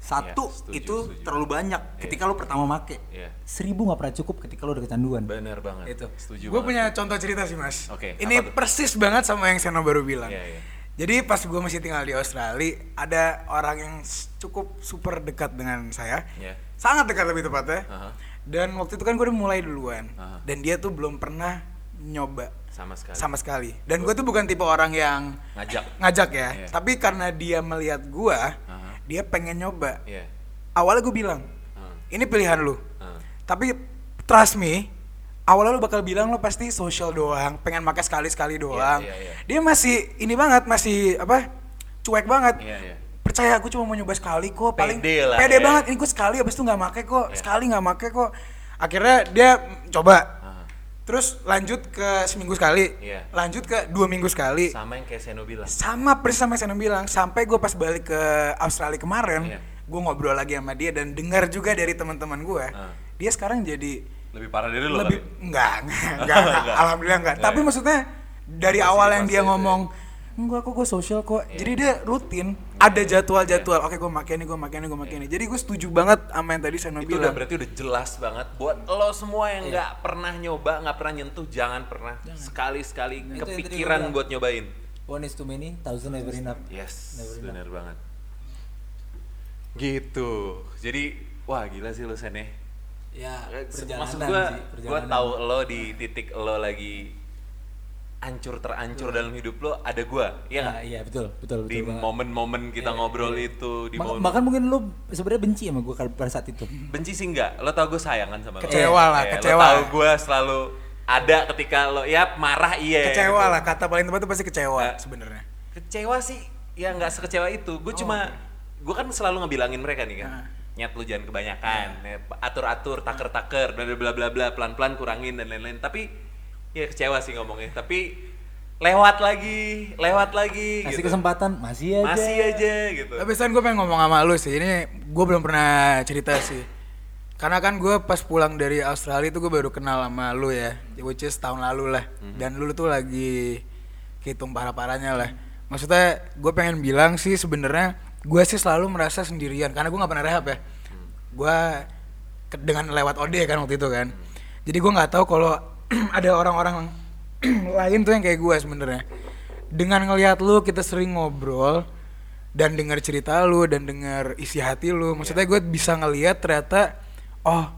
Satu Iya, setuju, itu setuju. terlalu banyak ketika lo pertama make. Iya. Seribu nggak pernah cukup ketika lo udah kecanduan. Bener banget. Itu. Setuju Gue banget. punya contoh cerita sih mas. Oke, Ini persis banget sama yang Seno baru bilang. Iya, iya. Jadi pas gue masih tinggal di Australia, ada orang yang cukup super dekat dengan saya. Iya. Sangat dekat lebih tepatnya. Aha. Dan waktu itu kan gue udah mulai duluan. Aha. Dan dia tuh belum pernah nyoba Sama sekali. sama sekali. Dan gue tuh bukan tipe orang yang Ngajak. ngajak ya. Iya. Tapi karena dia melihat gue, Aha. dia pengen nyoba. Iya. Awalnya gue bilang, Ah, ini pilihan lu. ah. Tapi trust me, awalnya lu bakal bilang lu pasti social doang, pengen makan sekali-sekali doang. iya, iya. Dia masih ini banget, masih apa? cuek banget. Iya, iya. Percaya aku cuma mau nyoba sekali kok, paling Pede lah, pede ya. banget. Ini gue sekali abis itu nggak make kok, Iya. sekali nggak make kok. Akhirnya dia coba. Terus lanjut ke seminggu sekali, Iya. lanjut ke dua minggu sekali. Sama yang kayak Seno bilang. Sama persis sama yang saya bilang, sampai gue pas balik ke Australia kemarin, Iya. gue ngobrol lagi sama dia dan dengar juga dari teman-teman gue, Ah. dia sekarang jadi Lebih parah dari lo lebih kali? enggak, enggak, enggak, Enggak. alhamdulillah enggak. Enggak Tapi ya? maksudnya dari awal yang dia itu ya. Enggak kok gue sosial kok. Iya. Jadi dia rutin, ada jadwal-jadwal. Oke, gue makan ini, gue makan ini, gue makan ini. Jadi gue setuju banget sama yang tadi saya Itu udah berarti udah jelas banget buat lo semua Iya. yang nggak pernah nyoba, nggak pernah nyentuh, jangan pernah sekali-sekali tadi kepikiran buat nyobain. One is too many, thousand never enough. Yes, Never enough. bener banget. Gitu. Jadi wah gila sih lo Sen ya. Ya, perjalanan Maksud gua, sih, gua tahu lo di titik lo lagi ancur terancur dalam hidup lo ada gua, iya Ya, nggak? iya betul, betul, betul. Di momen-momen kita Iya, ngobrol iya. itu, di Ma- momen bahkan mungkin lu sebenarnya benci sama gue pada saat itu. benci sih enggak, lo tau gue sayang kan sama lo. Kecewa lah, Iya, kecewa. Lo tau gue selalu ada ketika lo ya marah iya. Kecewa gitu. lah, kata paling tepat itu pasti kecewa Nah. sebenarnya. Kecewa sih, ya nggak sekecewa itu. Gue cuma, gue kan selalu ngebilangin mereka nih kan. Oh. Nah. Nyat lu jangan kebanyakan, ya, atur-atur, taker-taker, bla bla bla bla, pelan-pelan kurangin dan lain-lain. Tapi ya kecewa sih ngomongnya. Tapi lewat lagi, lewat lagi. Kasih gitu. kesempatan, masih aja. Masih aja gitu. Tapi sekarang gue pengen ngomong sama lu sih. Ini gue belum pernah cerita sih. Karena kan gue pas pulang dari Australia itu gue baru kenal sama lu ya, which is tahun lalu lah. Dan lu tuh lagi hitung parah-parahnya lah. Maksudnya gue pengen bilang sih sebenarnya gue sih selalu merasa sendirian karena gue nggak pernah rehab ya. Gue ke- dengan lewat OD kan waktu itu kan. Jadi gue nggak tahu kalau ada orang-orang lain tuh yang kayak gue sebenarnya. Dengan ngelihat lu kita sering ngobrol dan dengar cerita lu dan dengar isi hati lu. Maksudnya gue bisa ngelihat ternyata oh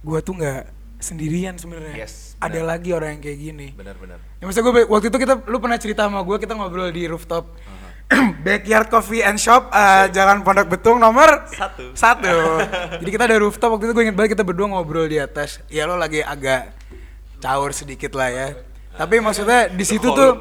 gue tuh nggak sendirian sebenarnya. Yes, ada lagi orang yang kayak gini. Benar-benar. Ya maksudnya gue waktu itu kita lu pernah cerita sama gue kita ngobrol di rooftop. Backyard Coffee and Shop uh, Jalan Pondok Betung nomor Satu. satu. Jadi kita ada rooftop waktu itu gue inget banget kita berdua ngobrol di atas. Ya lo lagi agak caur sedikit lah ya. Tapi maksudnya di situ tuh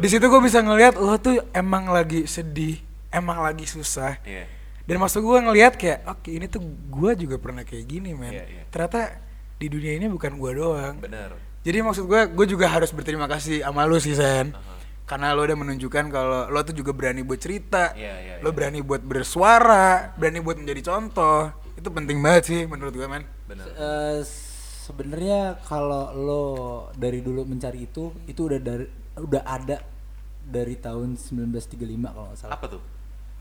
di situ gue bisa ngelihat lo tuh emang lagi sedih, emang lagi susah. Iya. Dan maksud gue ngelihat kayak oke ini tuh gue juga pernah kayak gini men. Iya, iya. Ternyata di dunia ini bukan gue doang. Benar. Jadi maksud gue, gue juga harus berterima kasih sama lu sih Sen Karena lo udah menunjukkan kalau lo tuh juga berani buat cerita Iya, iya, Lo berani buat bersuara, berani buat menjadi contoh Itu penting banget sih menurut gue men Benar. Eh, sebenarnya kalau lo dari dulu mencari itu itu udah dari udah ada dari tahun 1935 kalau nggak salah. Apa tuh?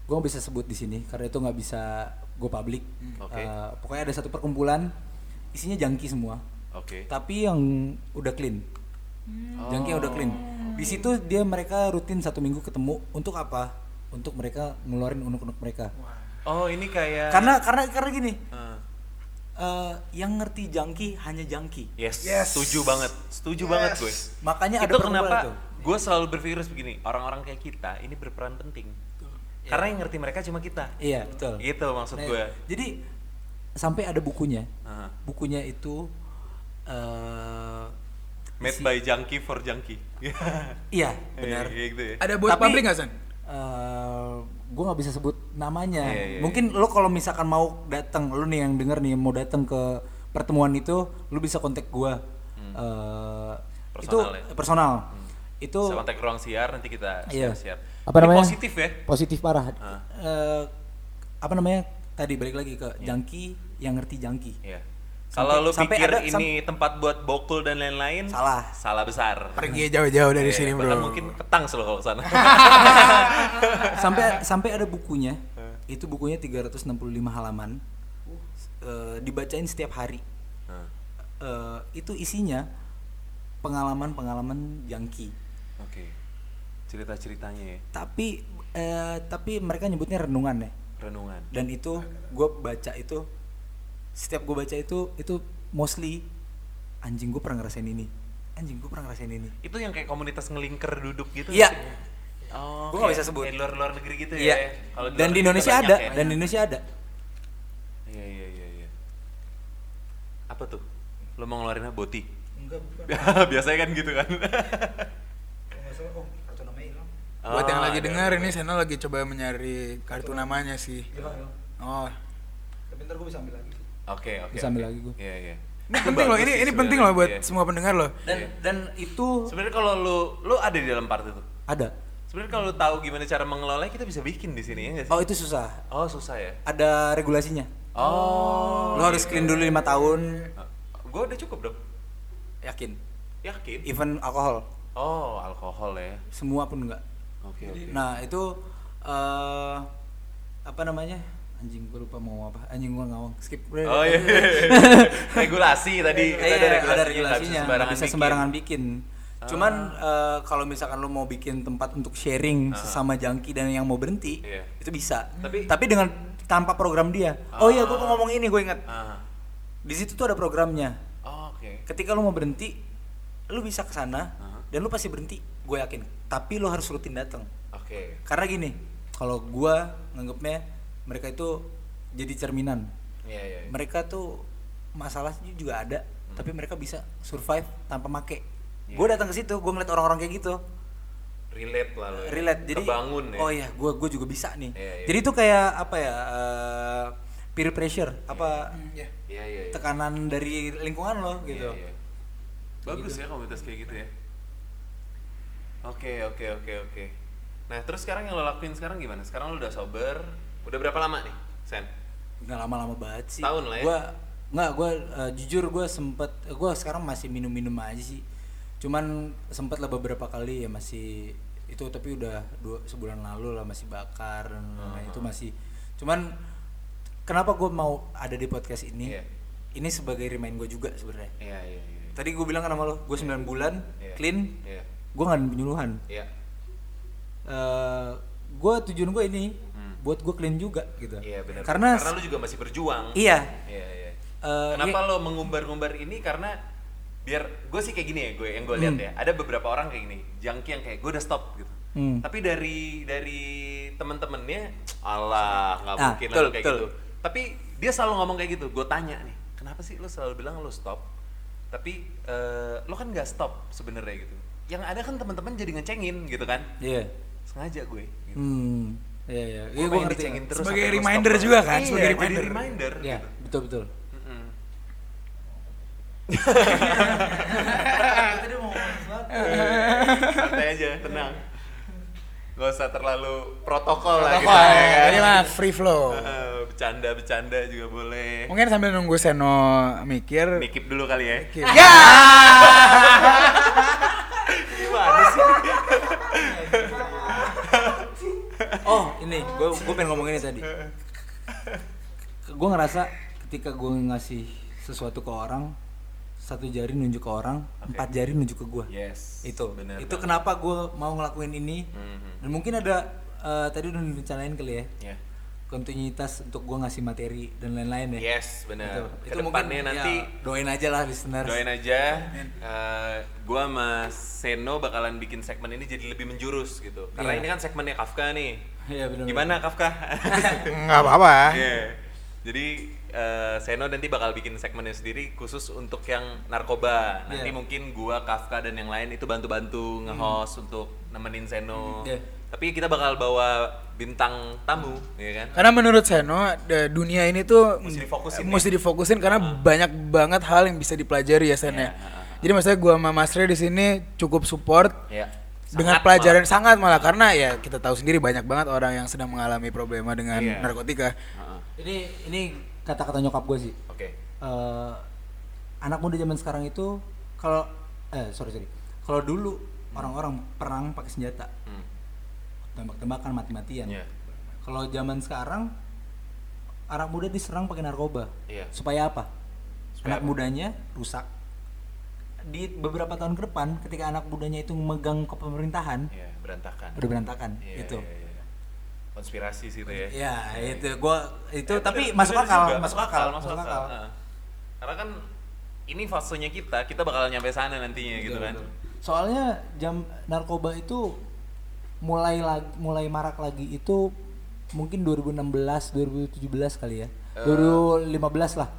Gue nggak bisa sebut di sini karena itu nggak bisa gue publik. Oke. Eh, pokoknya ada satu perkumpulan isinya jangki semua. Oke. Tapi yang udah clean. Jangki yang udah clean. Di situ dia mereka rutin satu minggu ketemu untuk apa? Untuk mereka ngeluarin unek-unek mereka. Oh, ini kayak Karena karena karena gini. Eh, yang ngerti jangki hanya jangki. yes, Yes. setuju banget. Setuju Yes. banget gue. Makanya ada itu perkumpulan kenapa tuh. gue selalu berpikir begini, orang-orang kayak kita ini berperan penting. Karena yang ngerti mereka cuma kita. Iya, betul. Gitu maksud Nah, gue. Jadi sampai ada bukunya. Aha. Bukunya itu eh Made isi- by junkie for junkie. Iya, benar. Iya, gitu ya. Ada buat Tapi- publik gak Sen? Gue nggak bisa sebut namanya. Iya, iya, Mungkin lo kalau misalkan mau datang, lo nih yang denger nih mau datang ke pertemuan itu, lo bisa kontak gue. Eh, itu Hmm. Personal ya? personal. Itu Bisa kontak ruang siar nanti kita Iya. share-share. Apa Ini namanya? Positif ya. positif parah. Ah. Eh, apa namanya? Tadi balik lagi ke jangki yang ngerti jangki. Iya. Kalau lu sampai pikir ada- ini tempat buat bokul dan lain-lain, Salah. Salah besar. Pergi jauh-jauh dari Iya, sini bro mungkin ketang selalu kalau sana. sampai sampai ada bukunya itu bukunya 365 halaman Eh, dibacain setiap hari Nah, Eh, itu isinya pengalaman-pengalaman jangki Oke. Cerita-ceritanya ya, tapi eh, tapi mereka nyebutnya renungan ya renungan. dan itu gue baca itu setiap gue baca itu itu mostly anjing gue pernah ngerasain ini anjing gue pernah ngerasain ini Itu yang kayak komunitas ngelingker duduk gitu. Iya. sih? Oh, Gua nggak bisa sebut. kayak luar-luar negeri gitu ya. iya Kalau dan luar di Indonesia ada ya. dan di Indonesia ada Iya, iya, iya, iya. Apa tuh? Lo mau ngeluarin apa? boti? Enggak bukan Biasanya kan gitu kan. oh Buat yang Oh, lagi dengar ini Seno lagi coba menyari kartu namanya sih hilang hilang Oh tapi ntar gue bisa ambil lagi Oke, oke. Bisa ambil oke. lagi gua. Iya, iya. Ini penting loh, ini ini penting loh buat semua pendengar loh dan Iya. dan itu Sebenarnya kalau lu lu ada di dalam part itu. ada Sebenarnya kalau lu tahu gimana cara mengelola kita bisa bikin di sini ya nggak sih? oh itu susah Oh, susah ya. ada regulasinya Oh. lo harus clean dulu lima tahun Gue udah cukup dong. yakin Yakin? even alkohol Oh, alkohol ya. semua pun enggak Oke, oke. nah itu eh apa namanya anjing gue lupa mau apa anjing gue ngawang skip Oh iya. regulasi tadi kita Iya, ada ada regulasinya, nggak bisa sembarangan bikin. bikin. Cuman eh, kalau misalkan lo mau bikin tempat untuk sharing sesama jangki dan yang mau berhenti, Iya. itu bisa. Tapi- tapi dengan tanpa program dia. Oh iya, gue mau ngomong ini, gue ingat. Ah. Di situ tuh ada programnya. Oh, oke. Ketika lo mau berhenti, lo bisa ke sana Ah. dan lo pasti berhenti, gue yakin. Tapi lo harus rutin datang. Oke. Karena gini, kalau gue nganggapnya mereka itu jadi cerminan. Iya, iya. iya. Mereka tuh masalahnya juga ada, tapi mereka bisa survive tanpa make. Iya. Gue datang ke situ, gue ngeliat orang-orang kayak gitu, Relate lah lo. ya. relate. Jadi, kebangun ya. oh iya, gue gue juga bisa nih. Iya, iya. Jadi itu kayak apa ya? eh, peer pressure, apa ya. Iya, iya, iya. tekanan dari lingkungan lo gitu. Iya, iya. Bagus ya komunitas kayak gitu ya. Oke, oke, oke, oke. Nah, terus sekarang yang lo lakuin sekarang gimana? Sekarang lo udah sober. Udah berapa lama nih, Sen? Nggak lama-lama banget sih. Setahun lah ya? Gue nggak, gue jujur gue sempet, gue sekarang masih minum-minum aja sih. Cuman sempet lah beberapa kali ya masih itu tapi udah dua sebulan lalu lah masih bakar dan lain-lain itu masih. Cuman kenapa gue mau ada di podcast ini? Iya. Ini sebagai remind gue juga sebenarnya. Iya, iya, iya. tadi gue bilang kan sama lo gue 9 bulan Iya. clean Iya. gue nggak ada penyuluhan Iya. Eh gue tujuan gue ini. Buat gue clean juga gitu Iya benar. karena karena lu juga masih berjuang. iya Iya, iya. Eh, Kenapa iya. lo mengumbar-ngumbar ini karena biar gue sih kayak gini ya gue yang gue lihat Hmm. ya ada beberapa orang kayak gini junkie yang kayak gue udah stop gitu Hmm. tapi dari dari temen-temennya Allah nggak Ah, mungkin betul, lu kayak betul. gitu tapi dia selalu ngomong kayak gitu gue tanya nih kenapa sih lo selalu bilang lo stop tapi eh, lo kan nggak stop sebenarnya gitu yang ada kan teman-teman jadi ngecengin gitu kan iya sengaja gue gitu. hmm iya iya. Gue iya gue ngerti. terus Sebagai reminder juga kan, Iya, sebagai jadi reminder. reminder Iya, gitu. betul betul. Tadi mau ngomong sesuatu. Santai aja tenang. Gak usah terlalu protokol, lah Protokol, kita ya kan? ini mah free flow. Eh, bercanda-bercanda juga boleh. Mungkin sambil nunggu Seno mikir. mikip dulu kali ya. Ya. gimana sih oh ini gue gue pengen ngomong ini tadi. Gue ngerasa ketika gue ngasih sesuatu ke orang satu jari nunjuk ke orang Oke. empat jari nunjuk ke gue yes itu. bener itu banget. kenapa gue mau ngelakuin ini. Mhm. dan mungkin ada eh, tadi udah direncanain kali ya. Ya. kontinuitas untuk gue ngasih materi dan lain-lain ya. Yes benar itu, ke depannya mungkin nanti ya, doain aja lah listener doain aja. Eh, gua sama Seno bakalan bikin segmen ini jadi lebih menjurus gitu. Karena Iya. ini kan segmennya Kafka nih Iya, bener-bener. gimana Kafka Nggak apa-apa. Iya. Jadi eh, Seno nanti bakal bikin segmennya sendiri khusus untuk yang narkoba. Nanti Iya. mungkin gua, Kafka dan yang lain itu bantu-bantu nge-host untuk nemenin Seno. Iya. Tapi kita bakal bawa bintang tamu, ya kan? Karena menurut Seno, dunia ini tuh Mesti difokusin mesti ya? difokusin karena banyak banget hal yang bisa dipelajari ya Sen Iya, ya. ha, ha. Jadi maksudnya gua sama Mas Re di sini cukup support Dengan pelajaran malah. sangat malah karena ya kita tahu sendiri banyak banget orang yang sedang mengalami problema dengan Iya. narkotika. Ha-ha. ini ini kata-kata nyokap gue sih Oke. eh, anak muda zaman sekarang itu kalau eh sorry sorry kalau dulu orang-orang perang pakai senjata Hmm. tembak-tembakan mati-matian Iya. kalau zaman sekarang anak muda diserang pakai narkoba Iya. supaya apa Supaya anak apa? mudanya rusak di beberapa tahun ke depan ketika anak mudanya itu memegang kepemerintahan Iya, berantakan. udah berantakan Iya, itu iya, iya. Konspirasi sih itu ya. ya itu gua itu Eh, tapi bener- masuk bener akal juga, masuk akal masuk akal. Heeh. Karena kan ini fasenya kita, kita bakal nyampe sana nantinya gitu Betul, kan. betul. Soalnya jam narkoba itu mulai lagi mulai marak lagi itu mungkin 2016 2017 kali ya. Eh. 2015 lah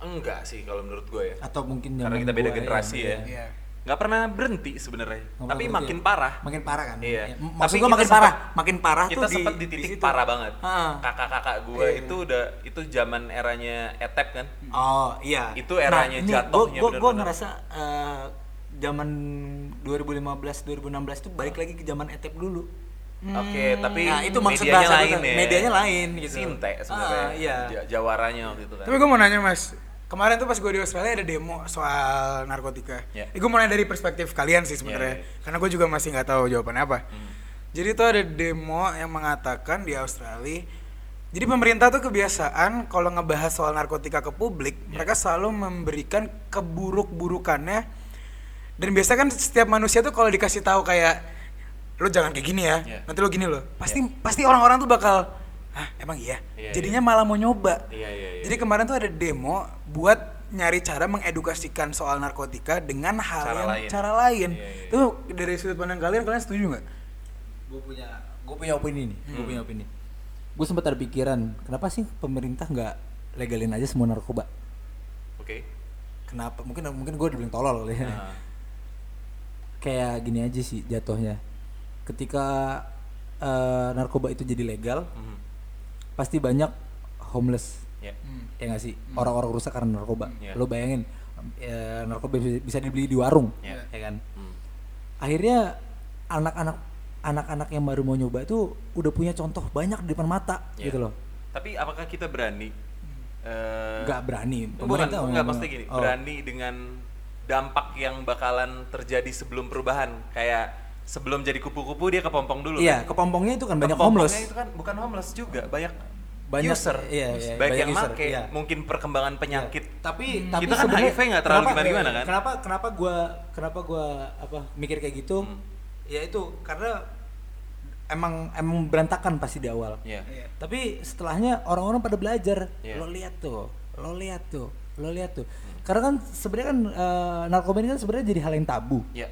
Enggak sih kalau menurut gue ya. atau mungkin Karena kita beda gua, generasi ya. Iya. Nggak pernah berhenti sebenarnya. Tapi pernah makin berhenti ya. parah. Makin parah kan? Iya. Ya, m- Tapi kita makin sempet- parah, makin parah kita tuh di sempat di titik situ. parah banget. Heeh. Kakak-kakak gue Iya, iya. itu udah itu zaman eranya etep kan. Oh iya. Itu eranya ini jatuhnya Gue gue ngerasa eh, zaman 2015 2016 itu balik lagi ke zaman etep dulu. Oke, tapi Nah, itu maksud medianya lain ya. medianya lain gitu. Sinte sebenarnya. Ah, iya. Ja- Jawaranya waktu itu kan. Tapi gue mau nanya mas, kemarin tuh pas gue di Australia ada demo soal narkotika. Ya. Eh, gue nanya dari perspektif kalian sih sebenarnya, Ya, ya. karena gue juga masih nggak tahu jawabannya apa. Hmm. Jadi tuh ada demo yang mengatakan di Australia, jadi pemerintah tuh kebiasaan kalau ngebahas soal narkotika ke publik, Ya. mereka selalu memberikan keburuk-burukannya. Dan biasa kan setiap manusia tuh kalau dikasih tahu kayak lo jangan kayak gini ya, Ya. nanti lo gini lo, pasti pasti orang-orang tuh bakal, ah emang iya, Iya, jadinya malah mau nyoba. Iya, iya, iya. Jadi kemarin tuh ada demo buat nyari cara mengedukasikan soal narkotika dengan hal Cara yang lain. cara lain. Iya, iya. Itu dari sudut pandang kalian, kalian setuju nggak? gue punya gue punya opini nih gue Hmm. punya opini gue sempat ada pikiran kenapa sih pemerintah nggak legalin aja semua narkoba Oke. kenapa mungkin mungkin gue dibilang tolol kali ya Nah, kayak gini aja sih jatuhnya ketika eh, narkoba itu jadi legal mhm. Pasti banyak homeless Ya. ya nggak sih orang-orang rusak karena narkoba Iya. lo bayangin eh, narkoba bisa, bisa dibeli di warung Iya. ya kan Hmm. akhirnya anak-anak anak-anak yang baru mau nyoba itu udah punya contoh banyak di depan mata Iya. gitu loh Tapi apakah kita berani? eh, nggak berani Bukan, Pemerintah enggak memang- maksudnya gini, oh. berani dengan dampak yang bakalan terjadi sebelum perubahan. Kayak sebelum jadi kupu-kupu dia kepompong dulu. iya kan? kepompongnya itu kan banyak Kepompongnya homeless itu kan bukan homeless juga, banyak banyak user, iya, iya, baik banyak yang user, make, iya. mungkin perkembangan penyakit. tapi Hmm. tapi Kita kan sebenarnya HIV nggak terlalu kenapa- gimana-gimana kan? kenapa kenapa gua kenapa gua apa mikir kayak gitu Hmm. ya itu karena emang emang berantakan pasti di awal Iya. tapi setelahnya orang-orang pada belajar Iya. lo lihat tuh lo lihat tuh lo lihat tuh karena kan sebenarnya kan eh, narkoba ini kan sebenarnya jadi hal yang tabu Iya.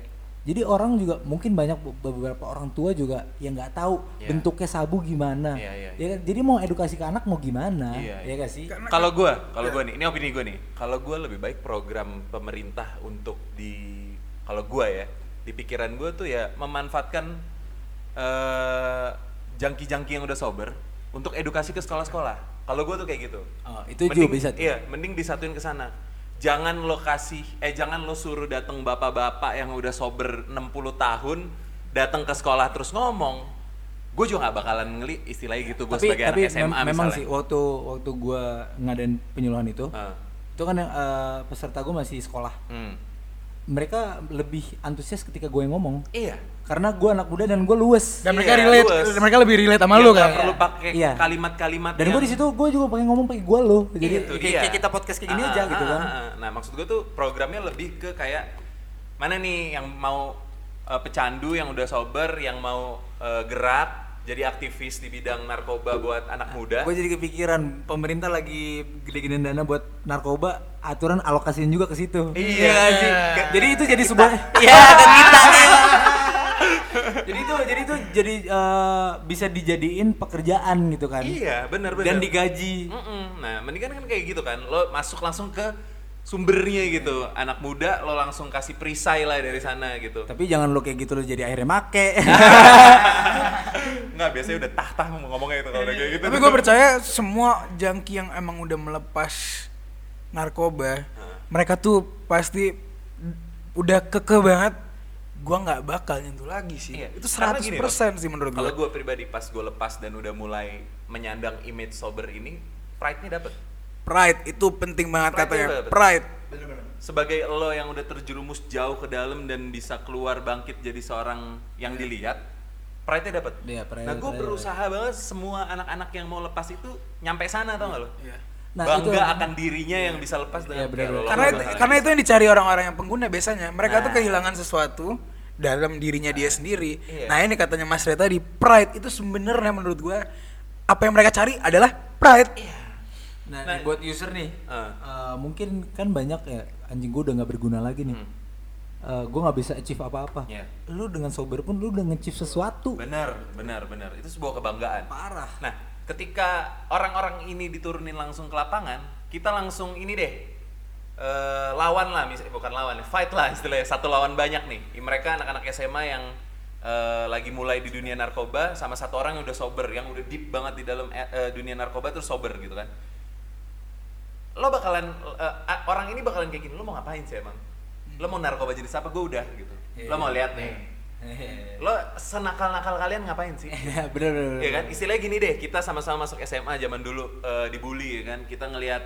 Jadi orang juga mungkin banyak be- beberapa orang tua juga yang nggak tahu Iya. bentuknya sabu gimana Iya, iya, ya kan jadi mau edukasi ke anak mau gimana Iya, ya gak sih Kalau gua, kalau gua nih, ini opini gua nih. Kalau gua lebih baik program pemerintah untuk di kalau gua ya, di pikiran gua tuh ya memanfaatkan eh jangki-jangki yang udah sober untuk edukasi ke sekolah-sekolah. Kalau gua tuh kayak gitu. Oh, itu juga bisa tuh. Iya, mending disatuin ke sana. Jangan lo kasih eh jangan lo suruh datang bapak-bapak yang udah sober 60 tahun datang ke sekolah terus ngomong. Gue juga gak bakalan ngeli istilahnya gitu gue sebagai tapi anak SMA mem- memang misalnya. sih waktu waktu gua ngadain penyuluhan itu Ah, itu kan yang eh, peserta gue masih sekolah hmm. Mereka lebih antusias ketika gue yang ngomong Iya. karena gue anak muda dan gue luwes Dan Iya, mereka relate, luas. mereka lebih relate sama Iya, lu kan. perlu pakai Iya. kalimat-kalimat dan gue yang- di situ gue juga pengen ngomong pakai gue lo jadi Itu kayak, dia. kayak kita podcast kayak gini Ah, aja ah, gitu ah, kan ah, ah. Nah, maksud gue tuh programnya lebih ke kayak mana nih yang mau eh, pecandu yang udah sober, yang mau eh, gerak jadi aktivis di bidang narkoba buat anak muda. gue jadi kepikiran pemerintah lagi gede-gedein dana buat narkoba aturan alokasiin juga ke situ Iya. nggak sih? Jadi itu jadi sebuah ya dan kita jadi itu jadi itu jadi eh, bisa dijadiin pekerjaan gitu kan Iya, benar benar. dan digaji Mm-mm. Nah, mendingan kan kayak gitu kan. Lo masuk langsung ke sumbernya gitu. Anak muda lo langsung kasih perisai lah dari sana gitu. tapi jangan lo kayak gitu lo jadi akhirnya make Nggak, biasanya udah tah-tah ngomongnya itu kalau udah kayak gitu. Tapi gue percaya semua jangki yang emang udah melepas narkoba, mereka tuh pasti udah keke banget. Gua nggak bakal nyentuh lagi sih. Iya, itu karena 100% gini loh, sih menurut Kalau gua. gue pribadi pas gue lepas dan udah mulai menyandang image sober ini, pride-nya dapet. Pride itu penting banget Pride katanya. itu apa? Pride. Sebagai lo yang udah terjerumus jauh ke dalam dan bisa keluar bangkit jadi seorang yang dilihat, pride-nya dapet. Iya, pride- nah gue pride- berusaha banget semua anak-anak yang mau lepas itu nyampe sana tau gak lo? Iya. Nah, Bangga itu- akan dirinya yang bisa lepas dengan Iya, benar, kayak lo. benar. Karena lo- karena itu yang dicari orang-orang yang pengguna biasanya. Mereka tuh Nah. kehilangan sesuatu dalam dirinya dia sendiri. Iya. Nah, ini katanya Mas Reta di pride itu sebenarnya menurut gua apa yang mereka cari adalah pride. Nah, Nah, buat user nih Ah. eh, mungkin kan banyak ya anjing gue udah nggak berguna lagi nih Hmm. gue nggak bisa achieve apa-apa Iya. lu dengan sober pun lu udah nge-achieve sesuatu Benar, benar, benar. Itu sebuah kebanggaan. parah Nah, ketika orang-orang ini diturunin langsung ke lapangan, kita langsung ini deh eh, lawan lah, misalnya bukan lawan, fight lah istilahnya satu lawan banyak nih. Mereka anak-anak SMA yang eh, lagi mulai di dunia narkoba sama satu orang yang udah sober, yang udah deep banget di dalam eh, eh, dunia narkoba terus sober gitu kan. Lo bakalan ah, orang ini bakalan kayak gini, lo mau ngapain sih emang? Lo mau narkoba jadi siapa? Gue udah gitu. Lo mau lihat nih. Lo senakal-nakal kalian ngapain sih? Iya, bener bener, bener. Iya kan, istilahnya gini deh, kita sama-sama masuk SMA zaman dulu eh, dibully ya kan, kita ngelihat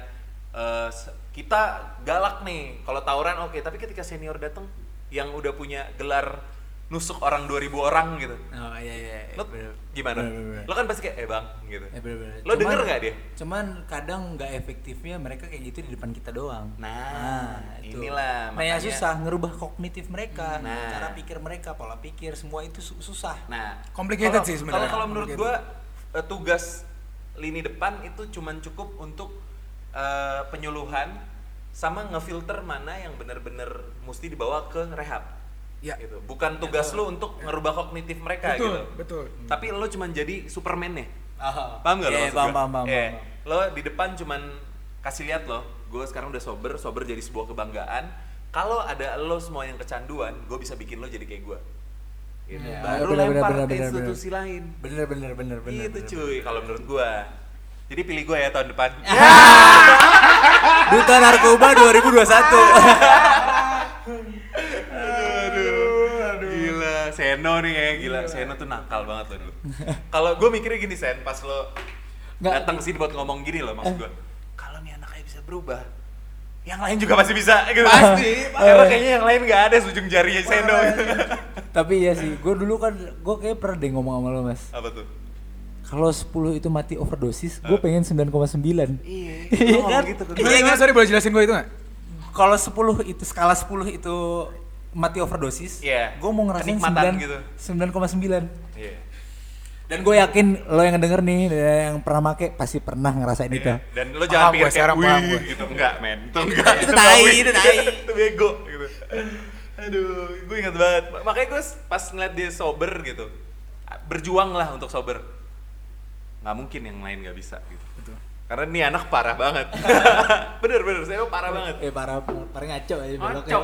se- kita galak nih, kalau tawuran oke, tapi ketika senior datang yang udah punya gelar nusuk orang 2000 orang gitu, oh iya iya iya, lo bener. gimana? Bener, bener, bener. Lo kan pasti kayak eh bang gitu. Eh, bener, bener. Lo denger nggak dia? Cuman kadang nggak efektifnya mereka kayak gitu di depan kita doang. Nah, itu. inilah, Nah, ya makanya- susah ngerubah kognitif mereka, Nah. cara pikir mereka, pola pikir, semua itu su- susah. Nah, Complicated kalau- sih sebenarnya. Kalau menurut gua eh, tugas lini depan itu cuman cukup untuk eh, penyuluhan sama ngefilter mana yang benar-benar mesti dibawa ke rehab. Ya. Gitu. Bukan tugas lu untuk ngerubah kognitif mereka Betul, gitu. betul. Tapi lo cuman jadi Superman nih. Oh. Paham gak lo Iya, maksud paham, gua? paham, paham, Iya. paham. Lo di depan cuman kasih lihat lo, gue sekarang udah sober, sober jadi sebuah kebanggaan. Kalau ada lo semua yang kecanduan, gue bisa bikin lo jadi kayak gue. Gitu. Iya, Baru benar, lempar benar, ke benar, institusi lain. Bener bener bener bener. Gitu bener. cuy, kalau menurut gua. Jadi pilih gua ya tahun depan. Duta Narkoba 2021. aduh, Gila, Seno nih ya, gila. Seno tuh nakal banget loh dulu. Kalau gua mikirnya gini, Sen, pas lo datang ke sini buat ngomong gini loh maksud gua. Kalau nih anaknya bisa berubah, yang lain juga pasti bisa gitu. Pasti, Karena kayaknya yang lain nggak ada ujung jarinya Seno. Tapi iya sih, gue dulu kan, gue kayak pernah deh ngomong sama lo mas. Apa tuh? kalau 10 itu mati overdosis, gue pengen 9,9. Iya, Iya kan? gitu Iya, gue. sorry boleh jelasin gue itu nggak? Kalau 10 itu skala 10 itu mati overdosis, Iya. gue mau ngerasain Kenikmatan 9, gitu. 9,9. Iya. Dan gue yakin lo yang denger nih yang pernah make pasti pernah ngerasain itu. Iya. Dan lo jangan gue, pikir kayak sekarang paham wih gue." gitu enggak, men. Itu enggak. Itu tai, itu tai. itu bego gitu. Aduh, gue ingat banget. Makanya gue pas ngeliat dia sober gitu, berjuang lah untuk sober. Nggak mungkin yang lain nggak bisa gitu. Karena ini anak parah banget. bener bener, saya parah banget. Eh parah parah ngaco aja. Ngaco.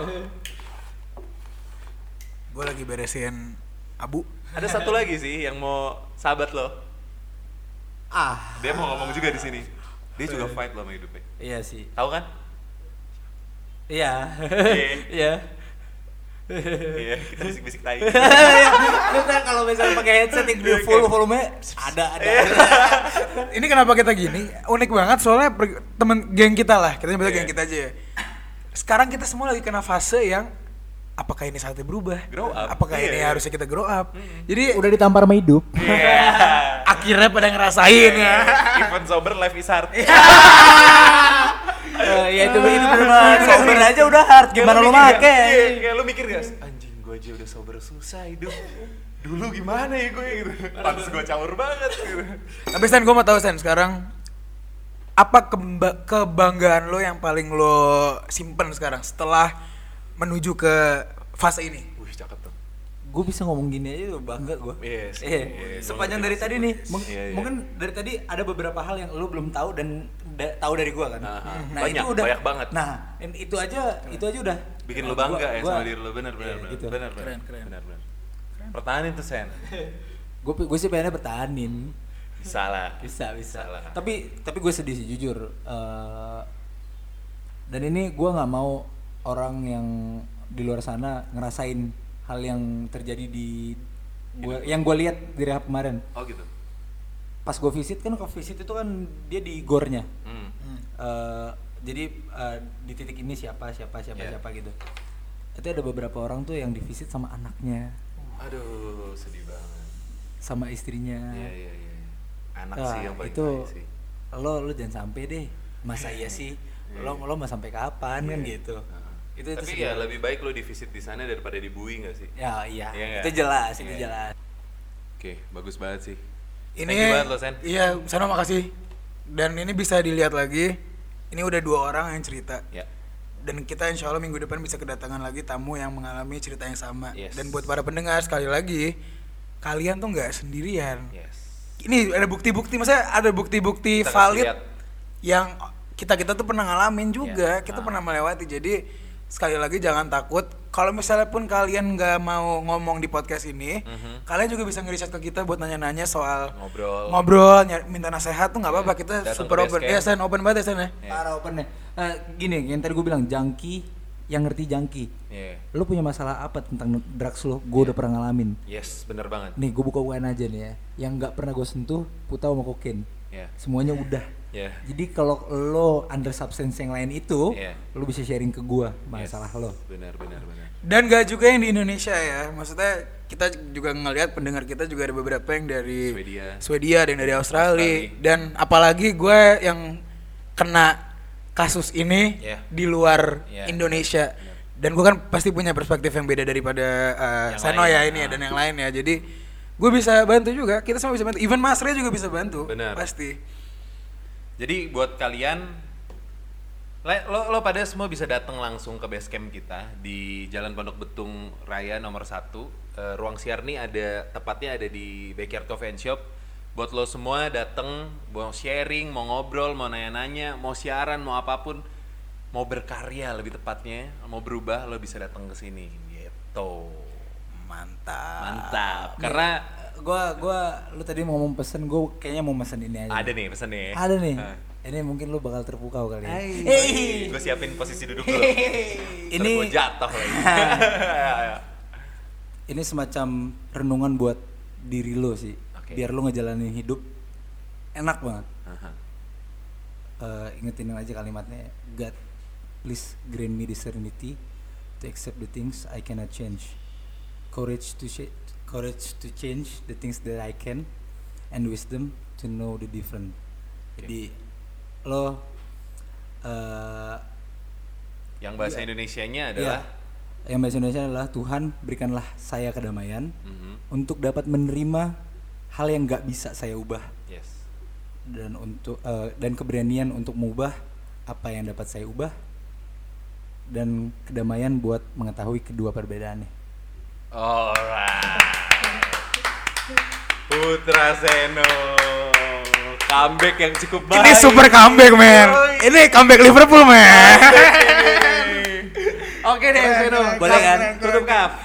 Gue lagi beresin abu. Ada satu lagi sih yang mau sahabat lo. Ah, Dia mau ngomong juga di sini. Dia juga fight lo sama hidupnya. iya sih. Tahu kan? Iya. Iya. Iya. Iya, kita bisik-bisik tai. Lu kan kalau misalnya pakai headset yang di full volume ada ada. Ini kenapa kita gini? Unik banget soalnya temen geng kita lah, kita nyebutnya Iya. geng kita aja ya. Sekarang kita semua lagi kena fase yang apakah ini saatnya berubah? Grow up. Apakah Iya, ini iya. harusnya kita grow up? Jadi Udah ditampar sama hidup. Iya. akhirnya pada ngerasain ya. Even sober life is hard. Eh, ya itu itu benar. Sober aja udah hard. Gimana lu make? Iya, kayak lu mikir gak? Anjing gue aja udah sober susah hidup. Dulu gimana ya gue gitu. Pantes gue caur banget gitu. Tapi Stan, gue mau tahu Stan, sekarang apa kemba- kebanggaan lo yang paling lo simpen sekarang setelah menuju ke fase ini? Wih, cakep tuh. Gue bisa ngomong gini aja bangga gue. Iya sih, Iya. iya, Sepanjang dari tadi nih, mung- Iya, iya. mungkin dari tadi ada beberapa hal yang lo belum tahu dan da- tahu dari gue kan. Aha. Nah Banyak, itu udah. banyak banget. Nah itu aja, itu aja udah. Bikin lu bangga gua- ya gua- sama diri lu. Bener, bener, Iya, bener. gitu. Bener, bener. Keren, keren. Bener, bener. Pertahanin tuh, Sen. Gue gue sih pengennya bertahanin. Bisa lah. Bisa bisa. Bisa lah. Tapi tapi gue sedih sih jujur. Eh, dan ini gue nggak mau orang yang di luar sana ngerasain hal yang terjadi di gua, yang gue lihat di rehab kemarin. Oh gitu. Pas gue visit kan ke visit itu kan dia di gornya. Hmm. Eh, jadi eh, di titik ini siapa siapa siapa Iya. siapa gitu. Itu ada beberapa orang tuh yang di visit sama anaknya, Aduh, sedih banget. sama istrinya. Iya, iya, iya. Anak Nah, sih yang paling itu sih. lo lo jangan sampai deh masa iya sih lo lo mau sampai kapan kan Iya. gitu. Itu itu Tapi sih. ya lebih baik lo di visit di sana daripada dibui gak sih? ya iya Iya nggak? itu jelas itu Iya. jelas Oke, bagus banget sih. Ini Thank you banget lo, Sen. Iya, Sano makasih. Dan ini bisa dilihat lagi. Ini udah dua orang yang cerita. Ya. Dan kita insya Allah minggu depan bisa kedatangan lagi tamu yang mengalami cerita yang sama. Yes. Dan buat para pendengar sekali lagi, kalian tuh nggak sendirian. Yes. Ini ada bukti-bukti, maksudnya ada bukti-bukti valid lihat. yang kita kita tuh pernah ngalamin juga, Ya. kita Ah. pernah melewati. Jadi sekali lagi jangan takut. Kalau misalnya pun kalian nggak mau ngomong di podcast ini, Mhm. kalian juga bisa nge-reach ke kita buat nanya-nanya soal Ngobrol. ngobrol, nyari- minta nasehat tuh nggak apa-apa. Kita Datang super open. Ya. Sen, open banget ya, Sen ya. Iya. parah open nih Eh, gini yang tadi gue bilang jangki yang ngerti jangki Iya. lo punya masalah apa tentang drugs lo gue udah pernah ngalamin Yes, bener banget. nih gue buka bukaan aja nih ya yang nggak pernah gue sentuh putau sama kokain Iya. semuanya udah Iya. jadi kalau lo under substance yang lain itu Iya. lo bisa sharing ke gue masalah Yes. lo Bener, bener, bener. Dan gak juga yang di Indonesia ya. Maksudnya kita juga ngelihat pendengar kita juga ada beberapa yang dari Swedia. Swedia, ada yang dari Australia. Australia. Dan apalagi gue yang kena kasus ini Iya. di luar Iya. Indonesia. Dan gue kan pasti punya perspektif yang beda daripada uh, Yang lain, ya ini ya ah. dan yang lain ya. Jadi gue bisa bantu juga. Kita semua bisa bantu. Even Mas Ray juga bisa bantu. Benar. Pasti. Jadi buat kalian lo, lo pada semua bisa datang langsung ke base camp kita di Jalan Pondok Betung Raya nomor 1 Ruang siar nih ada tepatnya ada di Backyard Coffee and Shop. Buat lo semua datang mau sharing, mau ngobrol, mau nanya-nanya, mau siaran, mau apa pun, mau berkarya lebih tepatnya, mau berubah lo bisa datang ke sini gitu. Mantap. Mantap. Karena gue gua lu tadi mau ngomong pesen gue kayaknya mau pesen ini aja ada nih pesan nih. ada nih Nah. ini mungkin lu bakal terpukau kali ya Hey. Gue siapin posisi duduk dulu. Ini- ini gue jatuh lagi. ini semacam renungan buat diri lo sih Oke. biar lo ngejalanin hidup enak banget Aha. Eh, ingetin aja kalimatnya God please grant me the serenity to accept the things I cannot change courage to sh- courage to change the things that I can and wisdom to know the different. Jadi lo eh Yang bahasa. Indonesianya ya, adalah yang bahasa Indonesia adalah Tuhan berikanlah saya kedamaian Mhm. untuk dapat menerima hal yang nggak bisa saya ubah yes. dan untuk eh, dan keberanian untuk mengubah apa yang dapat saya ubah dan kedamaian buat mengetahui kedua perbedaannya. Alright. Putra Seno. Comeback yang cukup baik. Ini super comeback, men. Ini comeback Liverpool, men. Oke deh, Seno. Boleh kan? Tutup kaf.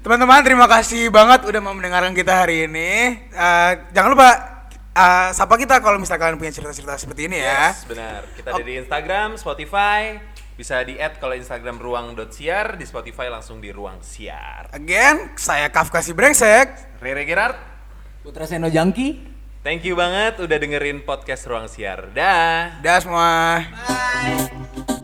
Teman-teman, terima kasih banget udah mau mendengarkan kita hari ini. Eh, jangan lupa eh, sapa kita kalau misalkan punya cerita-cerita seperti ini ya. Yes, benar. Kita ada di Instagram, Spotify. Bisa di add kalau Instagram ruang.siar, di Spotify langsung di ruang siar. Again, saya Kafka si Brengsek. Rere Gerard, Putra Seno Jangki. thank you banget udah dengerin podcast Ruang Siar. Dah. Dah semua. Bye.